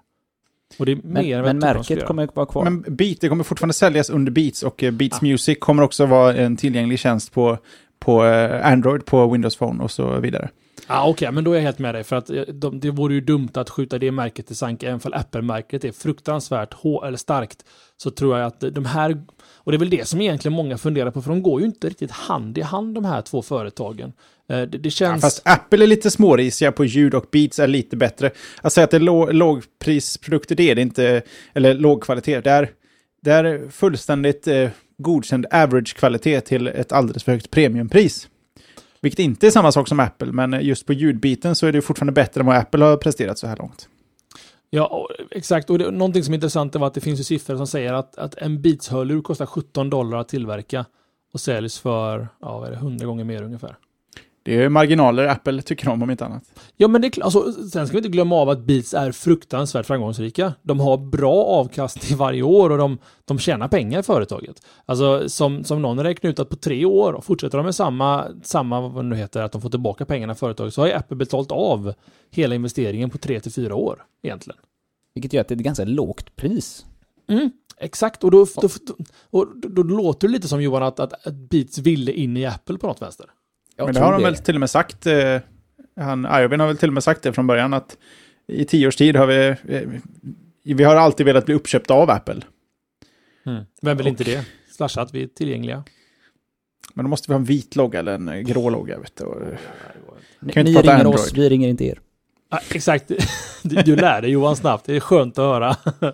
Och det är mer men, men märket kommer vara kvar. Men Beat, det kommer fortfarande säljas under Beats och eh, Beats ah. Music kommer också vara en tillgänglig tjänst på, på Android, på Windows Phone och så vidare. Ah, Okej, okay, men då är jag helt med dig. För att eh, de, det vore ju dumt att skjuta det märket i sank. Även om Apple-märket är fruktansvärt hår, eller starkt. Så tror jag att de här... Och det är väl det som egentligen många funderar på. För de går ju inte riktigt hand i hand de här två företagen. Eh, det, det känns... Ja, fast Apple är lite smårisiga på ljud och Beats är lite bättre. Att säga att det är låg, lågprisprodukter, det är det inte. Eller lågkvalitet. Det är, det är fullständigt eh, godkänd average-kvalitet till ett alldeles för högt premiumpris. Vilket inte är samma sak som Apple, men just på ljudbiten så är det fortfarande bättre än vad Apple har presterat så här långt. Ja, exakt. Och det, någonting som är intressant är att det finns ju siffror som säger att, att en Beats-hörlur kostar 17 dollar att tillverka och säljs för, ja, vad är det, 100 gånger mer ungefär. Det är marginaler Apple tycker om, om inte annat. Ja, men det är alltså, sen ska vi inte glömma av att Beats är fruktansvärt framgångsrika. De har bra avkastning varje år och de, de tjänar pengar i företaget. Alltså som, som någon räknar ut att på tre år, och fortsätter de med samma, samma vad nu heter, att de får tillbaka pengarna i företaget, så har ju Apple betalt av hela investeringen på tre till fyra år egentligen. Vilket gör att det är ett ganska lågt pris. Mm, exakt, och då, då, då, då, då låter det lite som Johan att, att, att Beats ville in i Apple på något vänster. Jag Men det har de väl till och med sagt, eh, han, Arvin har väl till och med sagt det från början, att i tio års tid har vi, eh, vi har alltid velat bli uppköpta av Apple. Mm. Vem vill och, inte det? Slashat, vi är tillgängliga. Men då måste vi ha en vit logga eller en grå logga. Vet du. Ni, ni ringer Android. oss, vi ringer inte er. Ah, exakt, *laughs* du, du lär dig Johan snabbt, det är skönt att höra. *laughs* ja,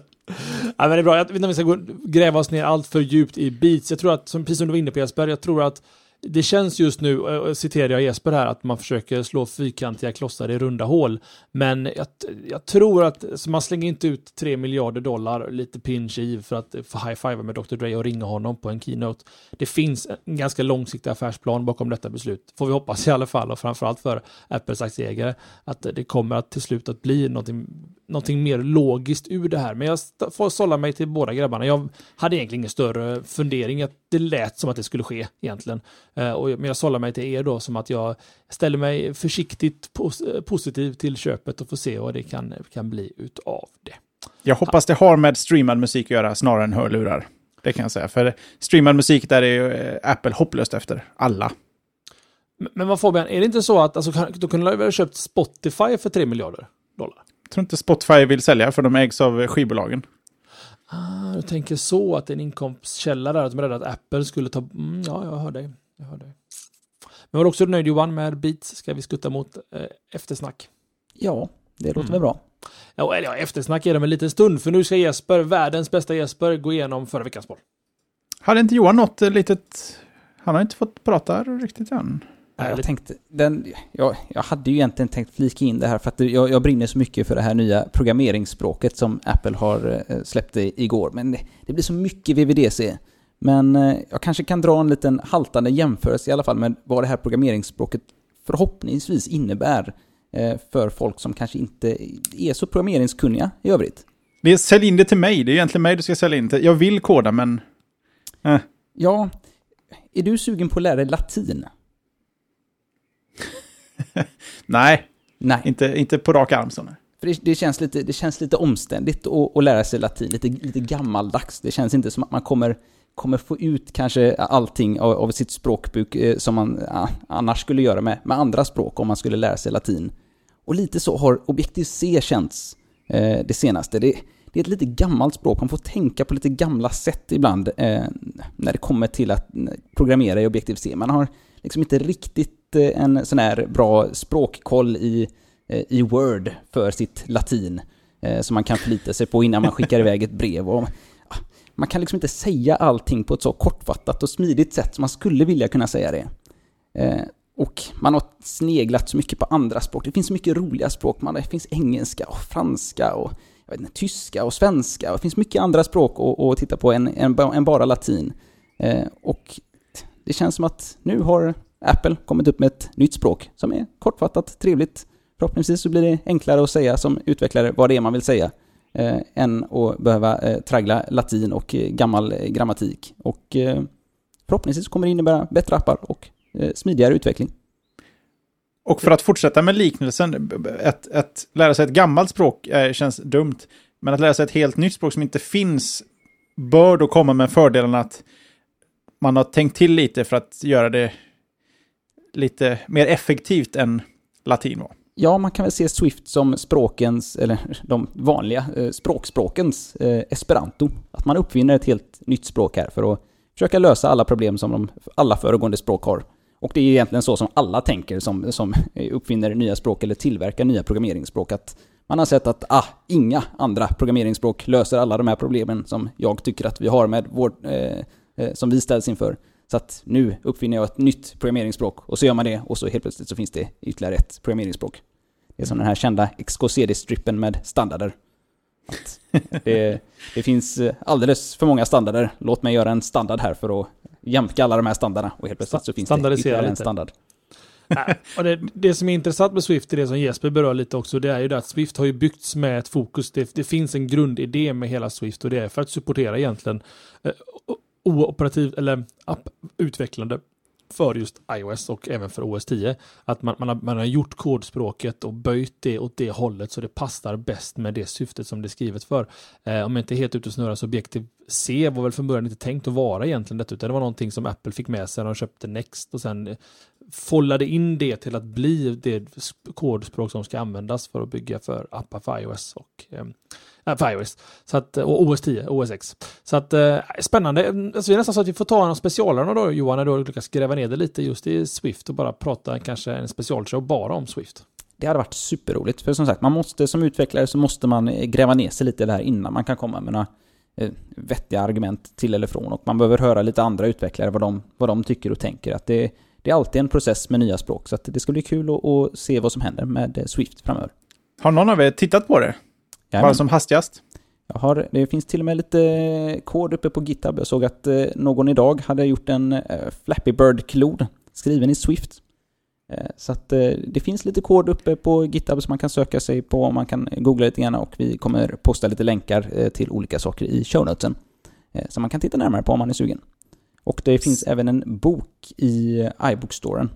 men det är bra, jag vet inte om vi ska gå, gräva oss ner allt för djupt i beats. Jag tror att, som, precis som du var inne på Jesper, jag tror att det känns just nu, eh, och citerar jag Jesper här, att man försöker slå fyrkantiga klossar i runda hål. Men jag, jag tror att så man slänger inte ut 3 miljarder dollar, lite pinch i för att få high-five med Dr. Dre och ringa honom på en keynote. Det finns en ganska långsiktig affärsplan bakom detta beslut, får vi hoppas i alla fall, och framförallt för Apples aktieägare, att det kommer att till slut att bli någonting någonting mer logiskt ur det här. Men jag får sålla mig till båda grabbarna. Jag hade egentligen ingen större fundering. Det lät som att det skulle ske egentligen. Eh, men jag sållar mig till er då som att jag ställer mig försiktigt positiv till köpet och får se vad det kan, kan bli utav det. Jag hoppas det har med streamad musik att göra snarare än hörlurar. Det kan jag säga. För streamad musik där är ju eh, Apple hopplöst efter. Alla. Men- vad Fabian, är det inte så att alltså, då kunde du väl ha köpt Spotify för 3 miljarder dollar? Jag tror inte Spotify vill sälja för de ägs av eh, skivbolagen. Ah, du tänker så att det är en inkomstkälla där, att de är rädda att Apple skulle ta... Mm, ja, jag hör dig. Jag hör dig. Men var du också nöjd Johan med Beats? Ska vi skutta mot eh, eftersnack? Ja, det låter Mm. väl bra. Ja, eller ja, eftersnack är det om en liten stund, för nu ska Jesper, världens bästa Jesper, gå igenom förra veckans boll. Hade inte Johan något eh, litet... Han har inte fått prata riktigt än. Jag Härligt. tänkte, den, jag, jag hade ju egentligen tänkt flika in det här för att jag, jag brinner så mycket för det här nya programmeringsspråket som Apple har eh, släppt igår. Men det, det blir så mycket VVDC. Men eh, jag kanske kan dra en liten haltande jämförelse i alla fall med vad det här programmeringsspråket förhoppningsvis innebär eh, för folk som kanske inte är så programmeringskunniga i övrigt. Det sälj in det till mig. Det är egentligen mig du ska sälja in till. Jag vill koda, men... Eh. Ja, är du sugen på att lära dig latin? *laughs* Nej, Nej. inte, inte på rak arm. Så nej. För det, det, känns lite, det känns lite omständigt att, att lära sig latin, lite, lite gammaldags. Det känns inte som att man kommer, kommer få ut kanske allting av, av sitt språkbruk eh, som man ah, annars skulle göra med, med andra språk om man skulle lära sig latin. Och lite så har objektiv C känts eh, det senaste. Det, det är ett lite gammalt språk, man får tänka på lite gamla sätt ibland eh, när det kommer till att eh, programmera i objektiv C. Man har liksom inte riktigt eh, en sån här bra språkkoll i eh, i Word för sitt latin eh, som man kan förlita sig på innan man skickar iväg ett brev. Och, man kan liksom inte säga allting på ett så kortfattat och smidigt sätt som man skulle vilja kunna säga det. Eh, och man har sneglat så mycket på andra språk. Det finns så mycket roliga språk. Man, det finns engelska och franska och jag vet inte, tyska och svenska. Och det finns mycket andra språk att, titta på än, än, än bara latin. Eh, och det känns som att nu har Apple kommit upp med ett nytt språk som är kortfattat, trevligt, Förhoppningsvis så blir det enklare att säga som utvecklare vad det är man vill säga eh, än att behöva eh, traggla latin och eh, gammal eh, grammatik. Och eh, förhoppningsvis kommer det innebära bättre appar och smidigare utveckling. Och för att fortsätta med liknelsen, att, att lära sig ett gammalt språk känns dumt. Men att lära sig ett helt nytt språk som inte finns bör då komma med fördelen att man har tänkt till lite för att göra det lite mer effektivt än latin var. Ja, man kan väl se Swift som språkens, eller de vanliga eh, språkspråkens eh, esperanto. Att man uppfinner ett helt nytt språk här för att försöka lösa alla problem som de, alla föregående språk har. Och det är egentligen så som alla tänker som, som uppfinner nya språk eller tillverkar nya programmeringsspråk. Att man har sett att ah, inga andra programmeringsspråk löser alla de här problemen som jag tycker att vi har med vår, eh, eh, som vi ställs inför. Så att nu uppfinner jag ett nytt programmeringsspråk och så gör man det och så helt plötsligt så finns det ytterligare ett programmeringsspråk. Det är som den här kända XKCD-strippen med standarder. Det, det finns eh, alldeles för många standarder. Låt mig göra en standard här för att jämka alla de här standarderna och helt plötsligt så finns det ytterligare en standard. Och det, det som är intressant med Swift, är det som Jesper berör lite också, det är ju det att Swift har ju byggts med ett fokus. Det, det finns en grundidé med hela Swift och det är för att supportera egentligen eh, ooperativ eller apputvecklande för just iOS och även för OS 10. Att man, man, har, man har gjort kodspråket och böjt det åt det hållet så det passar bäst med det syftet som det är skrivet för. Eh, om jag inte är helt ute och snurrar så Objective-C var väl från början inte tänkt att vara egentligen detta, utan det var någonting som Apple fick med sig när de köpte Next och sen follade in det till att bli det kodspråk som ska användas för att bygga för appar för iOS och ehm, äh, för iOS. Så att, eh, och OS 10, OS X. Så att, äh, spännande. Alltså, det är nästan så att vi får ta en specialare då Johan, när du har lyckats gräva ner det lite just i Swift och bara prata kanske en specialshow bara om Swift. Det hade varit superroligt. För som sagt, man måste som utvecklare så måste man eh, gräva ner sig lite i det här innan man kan komma med några vettiga argument till eller från. Och man behöver höra lite andra utvecklare vad de, vad de tycker och tänker. Att det, det är alltid en process med nya språk. Så det ska bli kul att, att se vad som händer med eh, Swift framöver. Har någon av er tittat på det? Bara Jajamän. som hastigast? Jag har, det finns till och med lite kod uppe på GitHub. Jag såg att eh, någon idag hade gjort en eh, Flappy Bird-klod skriven i Swift. Eh, så att eh, det finns lite kod uppe på GitHub som man kan söka sig på man kan googla lite grann och vi kommer posta lite länkar eh, till olika saker i show notesen. Eh, som man kan titta närmare på om man är sugen. Och det finns även en bok i iBook-storen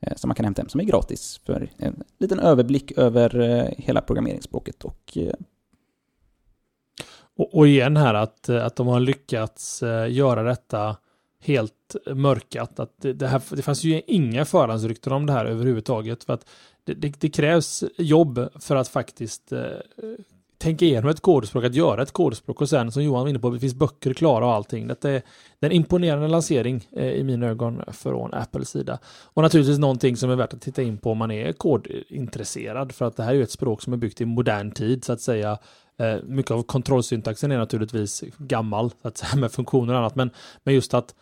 eh, som man kan hämta hem som är gratis för en liten överblick över eh, hela programmeringsspråket och eh, Och, och igen här att, att de har lyckats göra detta helt mörkat. Att det, det, här, det fanns ju inga förhandsrykten om det här överhuvudtaget. För att det, det, det krävs jobb för att faktiskt tänka igenom ett kodspråk, att göra ett kodspråk och sen som Johan var inne på, det finns böcker klara och allting. Det är, en imponerande lansering eh, i mina ögon från Apples sida. Och naturligtvis någonting som är värt att titta in på om man är kodintresserad för att det här är ju ett språk som är byggt i modern tid så att säga. Eh, mycket av kontrollsyntaxen är naturligtvis gammal så att säga, med funktioner och annat men, men just att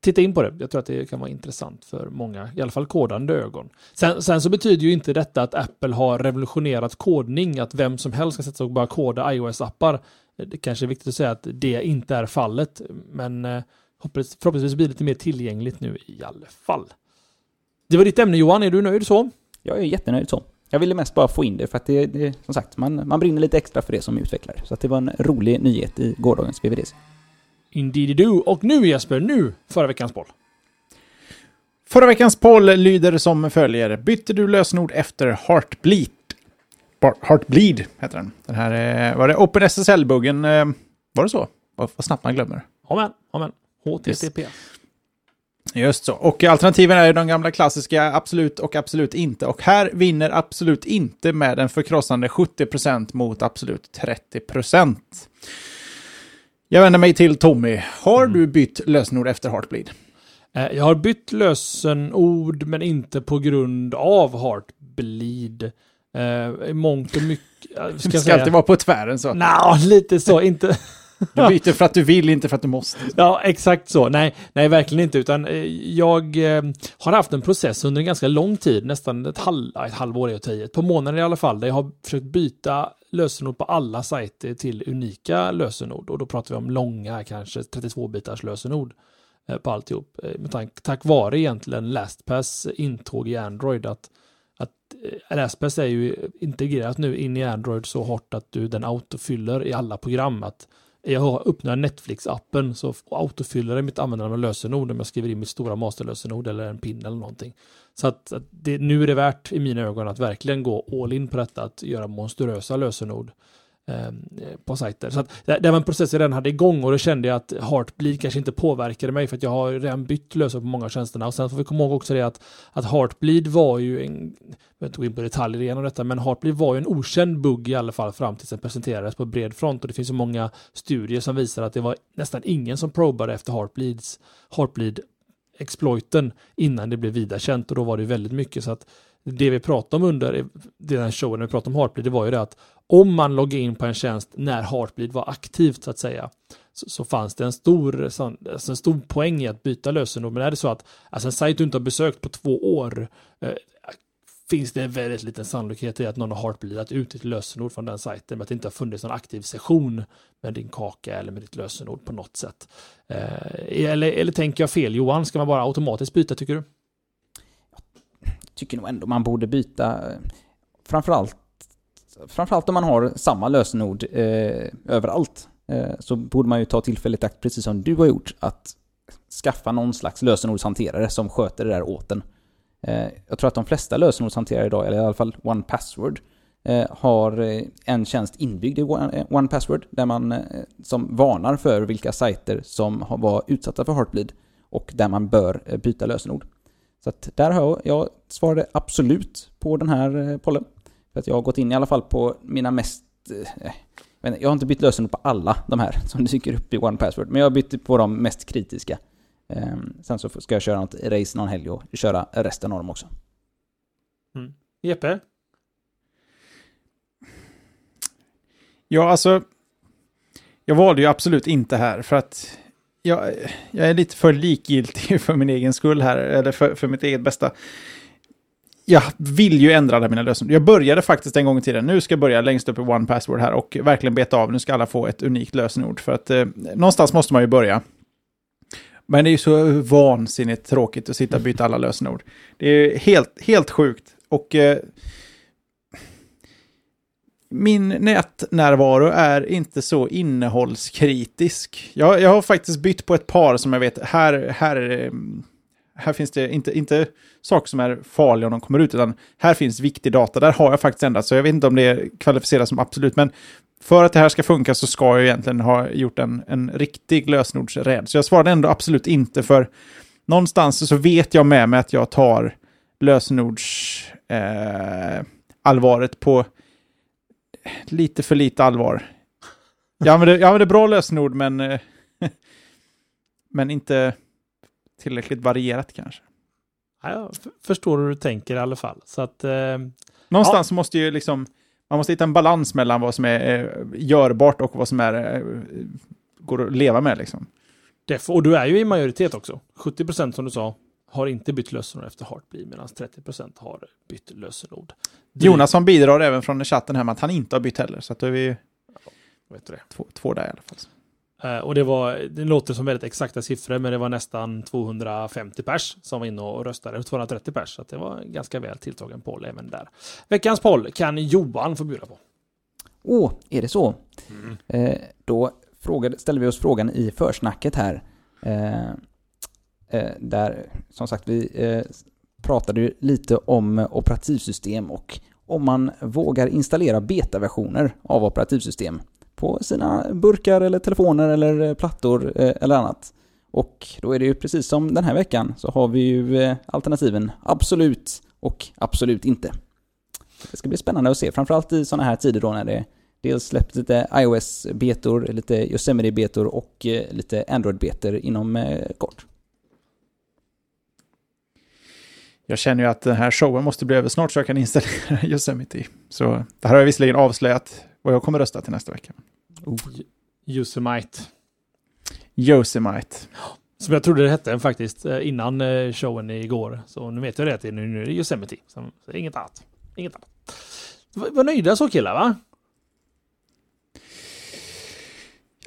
titta in på det. Jag tror att det kan vara intressant för många, i alla fall kodande ögon. Sen, sen, så betyder ju inte detta att Apple har revolutionerat kodning, att vem som helst ska sätta sig och bara koda iOS-appar. Det kanske är viktigt att säga att det inte är fallet, men eh, förhoppningsvis blir det lite mer tillgängligt nu i alla fall. Det var ditt ämne Johan, är du nöjd så? Jag är jättenöjd så. Jag ville mest bara få in det för att det, det som sagt, man, man brinner lite extra för det som utvecklare. Så att det var en rolig nyhet i gårdagens VVDC. Indeed do. Och nu Jesper, nu förra veckans poll. Förra veckans poll lyder som följer. Bytte du lösenord efter Heartbleed? Heartbleed heter den. Den här, eh, var det OpenSSL-buggen? Eh, var det så? Vad, vad snabbt man glömmer. Amen, amen. HTTP. Just så. Och alternativen är de gamla klassiska absolut och absolut inte. Och här vinner absolut inte med en förkrossande 70% mot absolut 30%. Jag vänder mig till Tommy. Har mm. du bytt lösenord efter Heartbleed? Eh, jag har bytt lösenord, men inte på grund av Heartbleed. Eh, I mångt och mycket... Ska det ska alltid vara på tvären så. Nja, lite så. Inte... *laughs* Du byter för att du vill, inte för att du måste. Ja, exakt så. Nej, nej verkligen inte. Utan eh, jag har haft en process under en ganska lång tid, nästan ett, halv, ett halvår, ett par månader i alla fall, där jag har försökt byta lösenord på alla sajter till unika lösenord och då pratar vi om långa, kanske 32-bitars lösenord eh, på alltihop. Eh, med tack, tack vare egentligen LastPass intåg i Android att, att eh, LastPass är ju integrerat nu in i Android så hårt att du den autofyller i alla program. Att jag öppnar Netflix-appen så autofyller den mitt användarnamn och lösenord om jag skriver in mitt stora masterlösenord eller en pin eller någonting. Så att, att det, nu är det värt i mina ögon att verkligen gå all in på detta, att göra monstruösa lösenord eh, Ehm, på sajter. Så att det, var en process jag redan hade igång och då kände jag att Heartbleed kanske inte påverkade mig för att jag har redan bytt lösenord på många av tjänsterna. Och sen får vi komma ihåg också det att, att Heartbleed var ju en, jag tog inte gå in på detaljer igenom detta, men Heartbleed var ju en okänd bugg i alla fall fram tills den presenterades på bred front och det finns så många studier som visar att det var nästan ingen som probade efter Heartbleeds Heartbleed exploiten innan det blev vida känt och då var det väldigt mycket så att det vi pratade om under den här showen när vi pratade om Heartbleed, det var ju det att om man loggar in på en tjänst när Heartbleed var aktivt så att säga, så, så fanns det en stor, alltså en stor poäng i att byta lösenord. Men är det så att alltså en sajt du inte har besökt på två år, eh, finns det en väldigt liten sannolikhet i att någon har heartbleedat ut ett lösenord från den sajten, med att det inte har funnits någon aktiv session med din kaka eller med ditt lösenord på något sätt. Eh, eller, eller tänker jag fel? Johan, ska man bara automatiskt byta tycker du? Jag tycker nog ändå man borde byta, eh, framförallt, framförallt om man har samma lösenord eh, överallt. Eh, så borde man ju ta tillfället i akt, precis som du har gjort, att skaffa någon slags lösenordshanterare som sköter det där åt en. Eh, jag tror att de flesta lösenordshanterare idag, eller i alla fall One Password, eh, har eh, en tjänst inbyggd i One eh, Password där man eh, som varnar för vilka sajter som var utsatta för Heartbleed och där man bör byta lösenord. Så att där har jag, jag svarade absolut på den här pollen. För att jag har gått in i alla fall på mina mest... Jag har inte bytt lösenord på alla de här *laughs* som dyker upp i One Password, men jag har bytt på de mest kritiska. Ehm, sen så ska jag köra något race någon helg och köra resten av dem också. Mm. Jeppe? Ja, alltså. Jag valde ju absolut inte här för att jag, jag är lite för likgiltig *laughs* för min egen skull här, eller för, för mitt eget bästa. Jag vill ju ändra alla mina lösenord. Jag började faktiskt en gång i tiden. Nu ska jag börja längst upp i One Password här och verkligen beta av. Nu ska alla få ett unikt lösenord. För att eh, någonstans måste man ju börja. Men det är ju så vansinnigt tråkigt att sitta och byta alla lösenord. Det är helt, helt sjukt. Och eh, min nätnärvaro är inte så innehållskritisk. Jag, jag har faktiskt bytt på ett par som jag vet, här, här, eh, här finns det inte, inte saker som är farliga om de kommer ut, utan här finns viktig data. Där har jag faktiskt ändrat, så jag vet inte om det kvalificeras som absolut, men för att det här ska funka så ska jag egentligen ha gjort en, en riktig lösenordsräd. Så jag svarade ändå absolut inte, för någonstans så vet jag med mig att jag tar lösenords eh, allvaret på lite för lite allvar. Jag använder, jag använder bra lösenord, men, eh, *laughs* men inte tillräckligt varierat kanske. Ja, jag förstår hur du tänker i alla fall. Så att, eh, Någonstans ja. måste ju liksom, man måste hitta en balans mellan vad som är eh, görbart och vad som är, eh, går att leva med liksom. Det, och du är ju i majoritet också. 70 procent som du sa har inte bytt lösenord efter Heartbeat medan 30 procent har bytt lösenord. Det... Jonasson bidrar även från chatten här med att han inte har bytt heller, så att då är vi ja, två, två där i alla fall. Uh, och det var, det låter som väldigt exakta siffror, men det var nästan 250 pers som var inne och röstade, 230 pers, så det var ganska väl tilltagen poll även där. Veckans poll kan Johan få bjuda på. Åh, oh, är det så? Mm. Eh, då frågade, ställde vi oss frågan i försnacket här. Eh, eh, där, som sagt, vi eh, pratade ju lite om operativsystem och om man vågar installera betaversioner av operativsystem på sina burkar eller telefoner eller eh, plattor eh, eller annat. Och då är det ju precis som den här veckan så har vi ju eh, alternativen absolut och absolut inte. Det ska bli spännande att se, framförallt i sådana här tider då när det dels släpps lite iOS-betor, lite Yosemite-betor och lite Android-betor inom kort. Jag känner ju att den här showen måste bli över snart så jag kan installera *laughs* Yosemite. Så det här har jag visserligen avslöjat vad jag kommer rösta till nästa vecka. Oh. Yosemite. Yosemite. Som jag trodde det hette faktiskt eh, innan eh, showen igår. Så nu vet jag det att det är nu, är det Yosemite. Så inget annat. Inget annat. Var nöjda så killar va?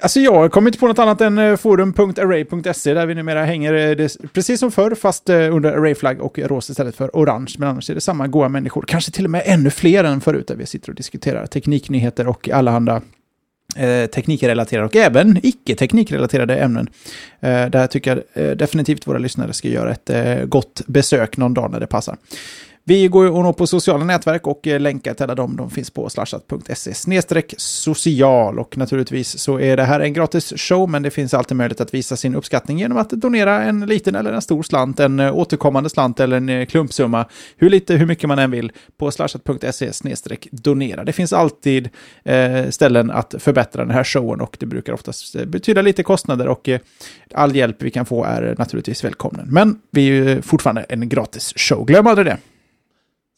Alltså jag kommer inte på något annat än eh, forum.array.se där vi numera hänger eh, det, precis som förr fast eh, under arrayflagg och rosa istället för orange. Men annars är det samma goa människor, kanske till och med ännu fler än förut där vi sitter och diskuterar tekniknyheter och allehanda Eh, teknikrelaterade och även icke-teknikrelaterade ämnen. Eh, där tycker jag eh, definitivt våra lyssnare ska göra ett eh, gott besök någon dag när det passar. Vi går ju på sociala nätverk och eh, länkar till alla dem. De finns på slashat.se social. Och naturligtvis så är det här en gratis show, men det finns alltid möjlighet att visa sin uppskattning genom att donera en liten eller en stor slant, en eh, återkommande slant eller en eh, klumpsumma. Hur lite, hur mycket man än vill på slashat.se donera. Det finns alltid eh, ställen att förbättra den här showen och det brukar oftast betyda lite kostnader och eh, all hjälp vi kan få är naturligtvis välkommen. Men vi är ju fortfarande en gratis show. Glöm aldrig det.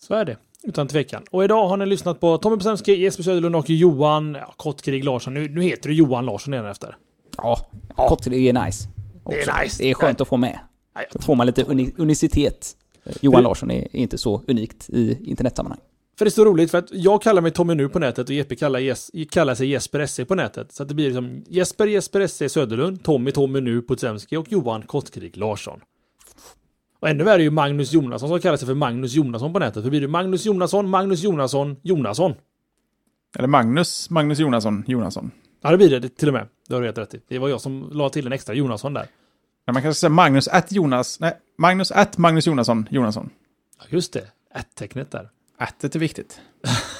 Så är det. Utan tvekan. Och idag har ni lyssnat på Tommy Posemski, Jesper Söderlund och Johan ja, Kottkrig Larsson. Nu, nu heter du Johan Larsson igen efter. Ja, ja. Kottkrig är nice. Det är nice. Det är skönt att få med. Då får man lite uni unicitet. Johan Larsson är inte så unikt i internetsammanhang. För det är så roligt för att jag kallar mig Tommy nu på nätet och Jeppe kallar, Jes kallar sig Jesper SE på nätet. Så att det blir liksom Jesper Jesper SE Söderlund, Tommy Tommy nu Potemski och Johan Kottkrig Larsson. Och ännu värre är ju Magnus Jonasson som kallar sig för Magnus Jonasson på nätet. Hur blir det Magnus Jonasson, Magnus Jonasson, Jonasson? Eller Magnus, Magnus Jonasson, Jonasson. Ja, det blir det till och med. Det har du helt rätt i. Det var jag som la till en extra Jonasson där. Ja, man kan säga Magnus att Jonas, nej, Magnus att Magnus Jonasson, Jonasson. Ja, just det. Att-tecknet där. Attet är viktigt.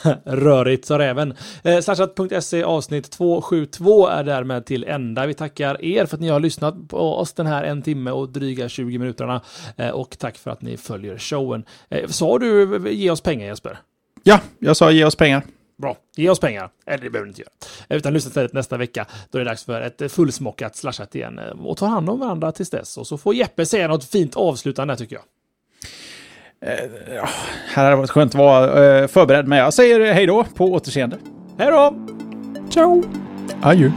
*laughs* Rörigt sa räven. Eh, Slashat.se avsnitt 272 är därmed till ända. Vi tackar er för att ni har lyssnat på oss den här en timme och dryga 20 minuterna. Eh, och tack för att ni följer showen. Eh, sa du ge oss pengar Jesper? Ja, jag sa ge oss pengar. Bra, ge oss pengar. Eller det behöver ni inte göra. Utan lyssna istället nästa vecka. Då är det dags för ett fullsmockat slashat igen. Eh, och ta hand om varandra tills dess. Och så får Jeppe säga något fint avslutande tycker jag. Eh, ja, här hade det varit skönt att vara eh, förberedd, men jag säger hej då på återseende. Hej då! Ciao! Adjö.